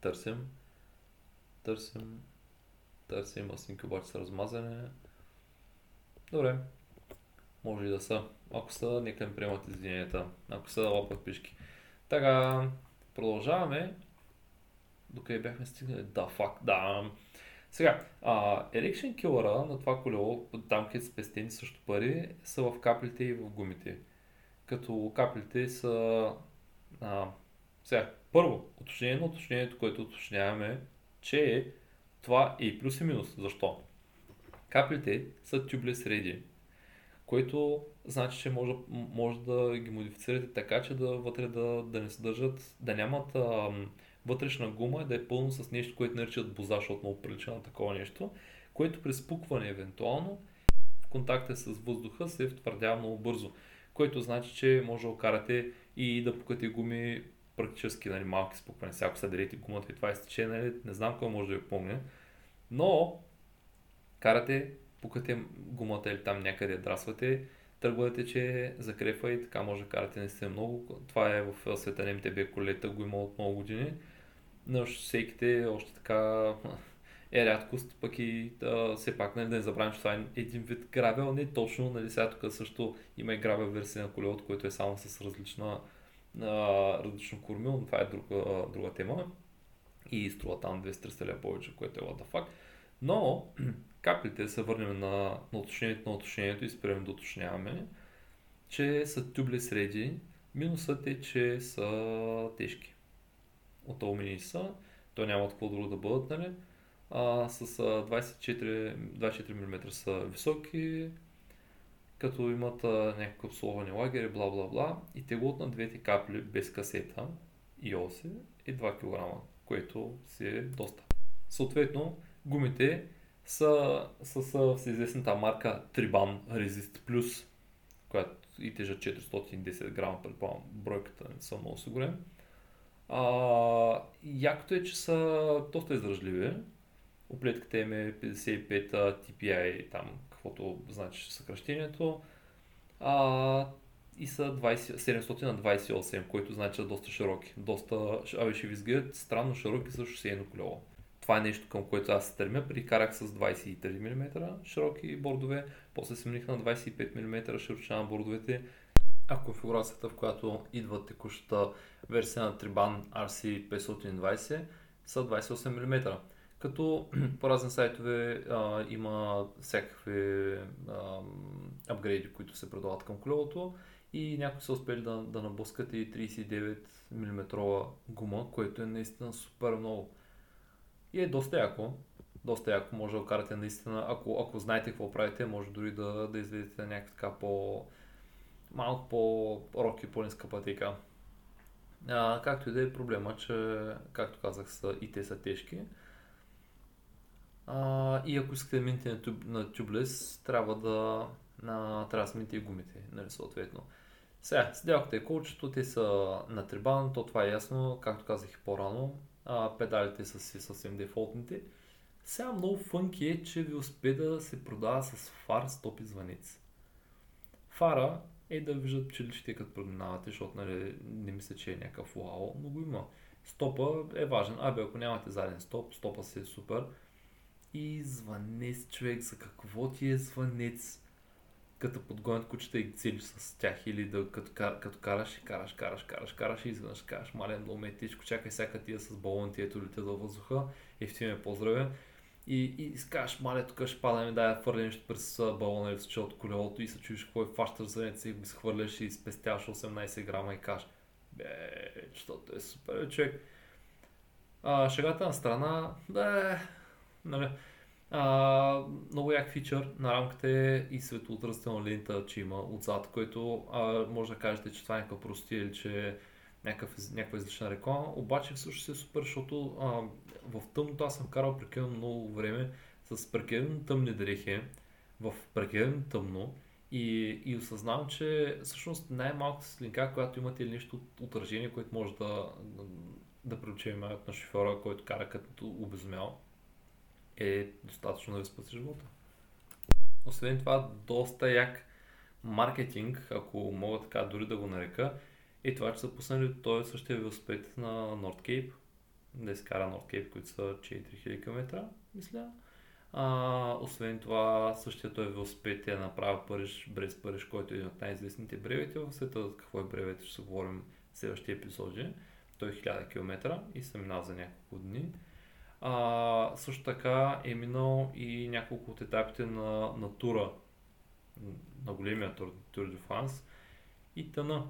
Speaker 1: търсим, търсим, търсим, а снимки обаче са размазане. Добре, може и да са. Ако са, нека им приемат извиненията. Ако са, лапат пишки. Така, продължаваме. Докъде бяхме стигнали? Да, факт, да. Сега, а, Erection Killer на това колело, там където спестени също пари, са в каплите и в гумите. Като каплите са... А, сега, първо, уточнение на уточнението, което уточняваме, че това е и плюс и минус. Защо? Каплите са tubeless ready, което значи, че може, може да ги модифицирате така, че да вътре да, да не съдържат, да нямат а, вътрешна гума, да е пълно с нещо, което наричат боза, защото много прилича на такова нещо, което при спукване евентуално в контакта с въздуха се втвърдява много бързо, което значи, че може да окарате и да пукате гуми практически нали, малки спукване. Сега ако се дадете гумата и това е стече, нали, не знам кой може да ви помня, но карате, пукате гумата или там някъде драсвате, тръгвате, че закрепва и така може да карате наистина много. Това е в света на МТБ колета, го има от много години. Но шосейките още така е рядкост, пък и да, все пак нали, да не забравим, че това е един вид гравел, не точно, нали, сега тук също има и гравел версия на колелото, което е само с различна, а, различно кормил, но това е друга, друга тема и струва там 200 лева повече, което е what the fuck. Но каплите се върнем на, на уточнението на уточнението и спрем да уточняваме, че са тюбли среди. Минусът е, че са тежки. От алуминий са, то няма какво друго да бъдат, нали? А, с 24, 24 мм са високи, като имат някакъв словани лагери, бла бла бла. И теглото на двете капли без касета и оси е 2 кг, което си е доста. Съответно, гумите са с всеизвестната марка Triban Resist Plus, която и тежа 410 грама, предполагам, бройката не съм много сигурен. А, якото е, че са доста издръжливи. Оплетката им е 55 TPI, там каквото значи съкръщението. А, и са 20, 700 на 28, което значи доста широки. Доста, абе ще ви изгледат странно широки за шосейно колело това е нещо към което аз се стремя. Прикарах с 23 мм широки бордове, после смених на 25 мм широчина на бордовете. А конфигурацията, в която идва текущата версия на Triban RC520 са 28 мм. Като по разни сайтове а, има всякакви а, апгрейди, които се предлагат към колелото и някои са успели да, да набускат и 39 мм гума, което е наистина супер много. И е доста яко. Доста яко може да карате наистина, ако, ако знаете какво правите, може дори да, да излезете на някаква така по малко по-роки, по-ниска пътека. А, както и да е проблема, че, както казах, са, и те са тежки. А, и ако искате да минете на, тюб, на тюблес, трябва да, на, трябва да смените и гумите, нали, съответно. Сега, седялката и колчето, те са на трибан, то това е ясно, както казах и по-рано а, педалите са си съвсем дефолтните. Сега много фънки е, че велосипеда се продава с фар, стоп и звънец. Фара е да виждат пчеличите като преминавате, защото нали, не мисля, че е някакъв вау, но го има. Стопа е важен. Абе, ако нямате заден стоп, стопа си е супер. И звънец, човек, за какво ти е звънец? като подгонят кучета и целиш с тях или да, като, като караш и караш, караш, караш, караш и изведнъж караш, мален долу чакай всяка тия с балон, ето летят във въздуха, ефти ме поздравя. И, и скаш, мале, тук ще падаме, да я фърля нещо през балона или с от колелото и се чуеш какво е фащаш за неца и го изхвърляш и спестяваш 18 грама и каш. Бе, защото е супер, човек. А, шегата на страна, да, нали, а, много як фичър на рамката е и светоотразителна лента, че има отзад, което а, може да кажете, че това е някаква прости или че някакъв, някаква излишна реклама, обаче всъщност е супер, защото а, в тъмното аз съм карал прекалено много време с прекалено тъмни дрехи, в прекалено тъмно и, и осъзнавам, че всъщност най-малката светлинка, която имате или нещо отражение, което може да, да привлече на шофьора, който кара като обезумял, е достатъчно да ви спаси живота. Освен това, доста як маркетинг, ако мога така дори да го нарека, е това, че са пуснали този същия велосипед на North Cape, да изкара North Cape, които са 4000 км, мисля. А, освен това, същия той велосипед е направил Париж, Брест Париж, който е един от най-известните бревети в света. Какво е бревет, ще говорим в следващия епизоди. Той е 1000 км и се минал за няколко дни. А, също така е минал и няколко от етапите на, на тура, на големия тур, Тур де Франс и тъна.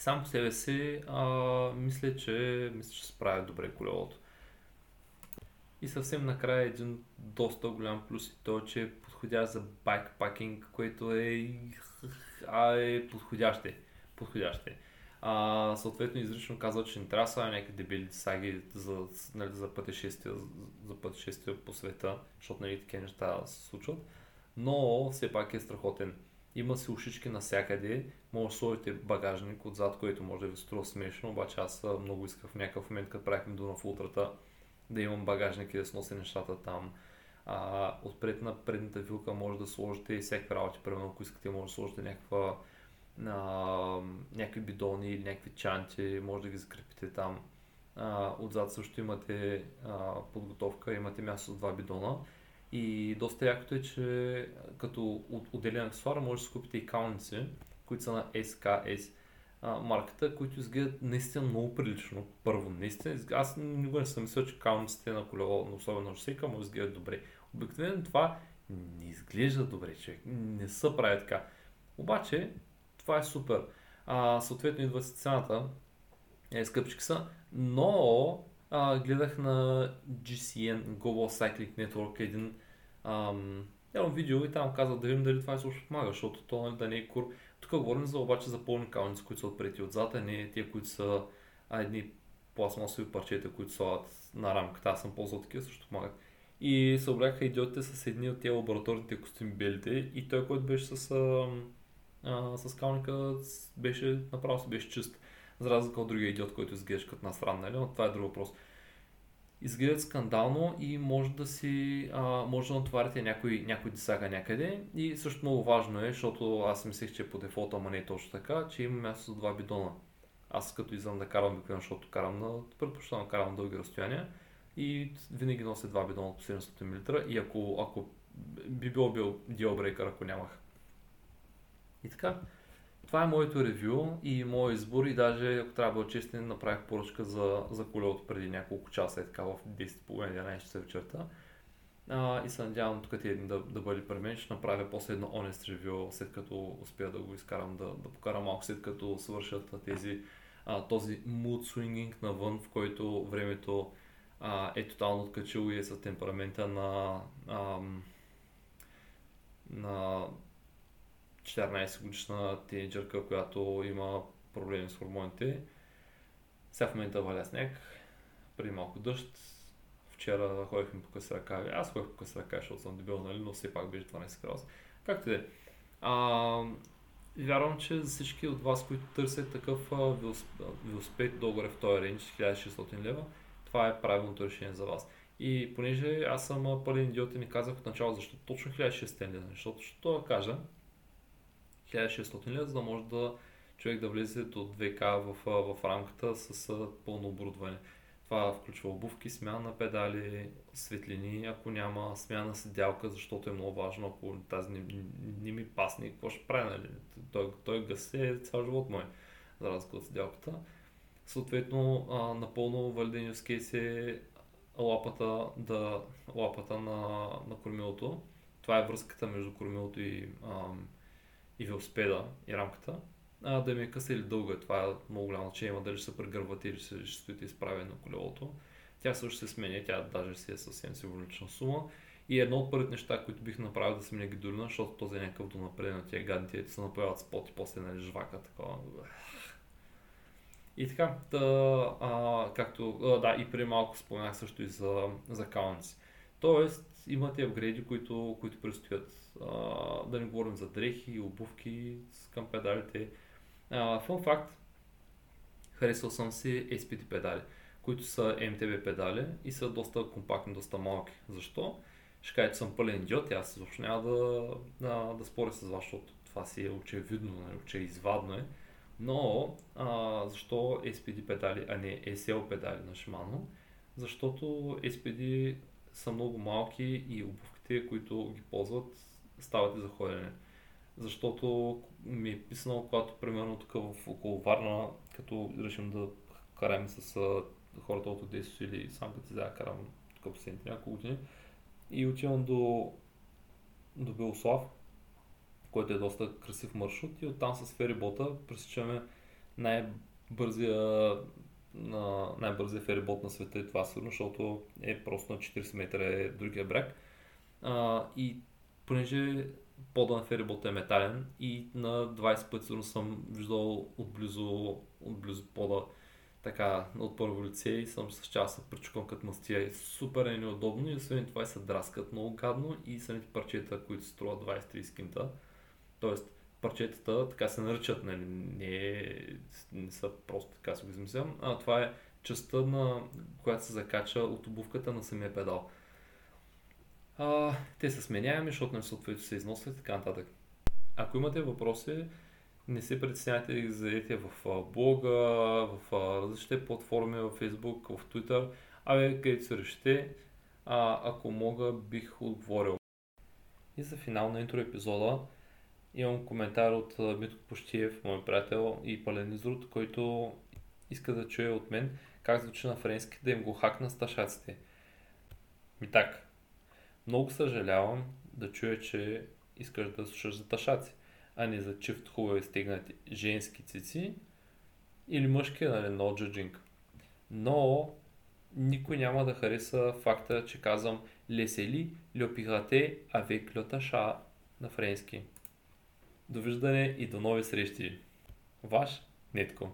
Speaker 1: Сам по себе си а, мисля, че, мисля, че справя добре колелото. И съвсем накрая един доста голям плюс и то, че е подходящ за байкпакинг, което е, а, е подходящ е. Подходящ е. А, съответно изрично казва, че не трябва да са някакви дебили саги за, нали, за пътешествия, за пътешествия по света, защото нали, такива неща се случват. Но все пак е страхотен. Има си ушички навсякъде, може да сложите багажник отзад, което може да ви струва смешно, обаче аз много исках в някакъв момент, като правихме Дунав Ултрата, да имам багажник и да снося нещата там. А, отпред на предната вилка може да сложите и всякакви работи, примерно ако искате може да сложите някаква а, някакви бидони или някакви чанти, може да ги закрепите там. А, отзад също имате а, подготовка, имате място с два бидона. И доста якото е, че като отделен аксесуар може да си купите и кауници, които са на SKS а, марката, които изглеждат наистина много прилично. Първо, наистина, аз никога не съм мислил, че кауниците на колело, особено на шосейка, може да изглеждат добре. Обикновено това не изглежда добре, човек. Не са прави така. Обаче, това е супер. А, съответно идва си цената, е, скъпчики са, но а, гледах на GCN, Global Cycling Network, един ам, едно видео и там каза да видим дали това също помага, защото то нали, да не е кур. Тук говорим за обаче за пълни калници, които са отпрети отзад, а не тия, които са а, едни пластмасови парчета, които слагат на рамката. Аз съм ползвал такива, също помагат. И се обляха идиотите с едни от тези лабораторните костюми белите и той, който беше с ам, а, с калника беше, направо си беше чист. За разлика от другия идиот, който изглежда като насран, нали? но това е друг въпрос. Изглеждат скандално и може да си, а, може да натоварите някой, някой десага някъде. И също много важно е, защото аз мислех, че по дефолта, ама не е точно така, че има място за два бидона. Аз като излизам да карам обикновено, защото карам на, предпочитам да карам дълги разстояния и винаги нося два бидона по 700 мл и ако, ако би било бил диалбрейкър, ако нямах и така, това е моето ревю и моят избор и даже, ако трябва да бъда честен, направих поръчка за, за колелото преди няколко часа, е така в 10.30-11 часа вечерта. А, и се надявам тук един да, да бъде при мен. Ще направя после едно honest ревю, след като успея да го изкарам, да, да покарам малко след като свършат тези, а, този mood swinging навън, в който времето а, е тотално откачило и е с темперамента на, а, на 14 годишна тинейджърка, която има проблеми с хормоните. Сега в момента валя сняг, преди малко дъжд. Вчера ходихме по къси ръка. Аз ходих по къси ръка, защото съм дебил, нали? но все пак беше 12 градуса. Както и да е. Вярвам, че за всички от вас, които търсят такъв велосипед долу в този рейндж, 1600 лева, това е правилното решение за вас. И понеже аз съм пълен идиот и не казах от начало защо точно 1600 лева, защото ще кажа, 1600 лева, за да може да човек да влезе до 2К в, в рамката с пълно оборудване. Това включва обувки, смяна на педали, светлини, ако няма смяна седялка, защото е много важно, ако тази не, не ми пасне, какво ще прави, нали? Той, той гасе цял живот мой, за разлика от седялката. Съответно, а, напълно валиден use е лапата, да, лапата на, на кормилото. Това е връзката между кормилото и ам, и велосипеда и рамката, а, да ми е къса или дълга. Това е много голямо значение, има дали ще се прегървате или ще, ще стоите изправени на колелото. Тя също се сменя, тя даже си е съвсем символична сума. И едно от първите неща, които бих направил да сменя гидолина, защото този е някакъв донапред на тия гадни, се напояват спот и после нали, жвака, такова. И така, да, а, както, а, да, и преди малко споменах също и за, за каунци. Тоест, имате апгрейди, които, които предстоят. Да не говорим за дрехи, обувки към педалите. Фун факт, харесал съм си SPD педали, които са MTB педали и са доста компактни, доста малки. Защо? ще кажа, че съм пълен идиот и аз изобщо няма да, да, да споря с вас, защото това си е очевидно, нали, че извадно е. Но а, защо SPD педали, а не SL педали на Shimano? Защото SPD са много малки и обувките, които ги ползват, стават и за ходене. Защото ми е писано, когато примерно тук в около Варна, като решим да караме с хората от Одесо или сам като се карам тук последните няколко години, и отивам до, до Белослав, който е доста красив маршрут и оттам с ферибота пресичаме най-бързия на най-бързия ферибот на света и това сигурно, защото е просто на 40 метра е другия бряг. А, и понеже пода на ферибота е метален и на 20 пъти сигурно съм виждал отблизо, отблизо пода така от първо лице и съм с час се причукам като мастия. Е супер е неудобно и освен това се драскат много гадно и самите парчета, които струват 20-30 кинта. Тоест, парчетата така се наричат, нали, не, не са просто така си го измислям, а това е частта, на, която се закача от обувката на самия педал. А, те са сменяеми, защото не съответно се износват и така нататък. Ако имате въпроси, не се притеснявайте да ги зададете в блога, в различните платформи, в Facebook, в Twitter, абе където се решите, а, ако мога бих отговорил. И за финал на интро епизода имам коментар от Митко Пощиев, мой приятел и пълен изрод, който иска да чуе от мен как звучи на френски да им го хакна сташаците. Ми так, много съжалявам да чуя, че искаш да слушаш за ташаци а не за чифт хубави стегнати женски цици или мъжки, нали, no judging. Но никой няма да хареса факта, че казвам лесели льопирате avec le на френски. Довиждане и до нови срещи. Ваш Нетко.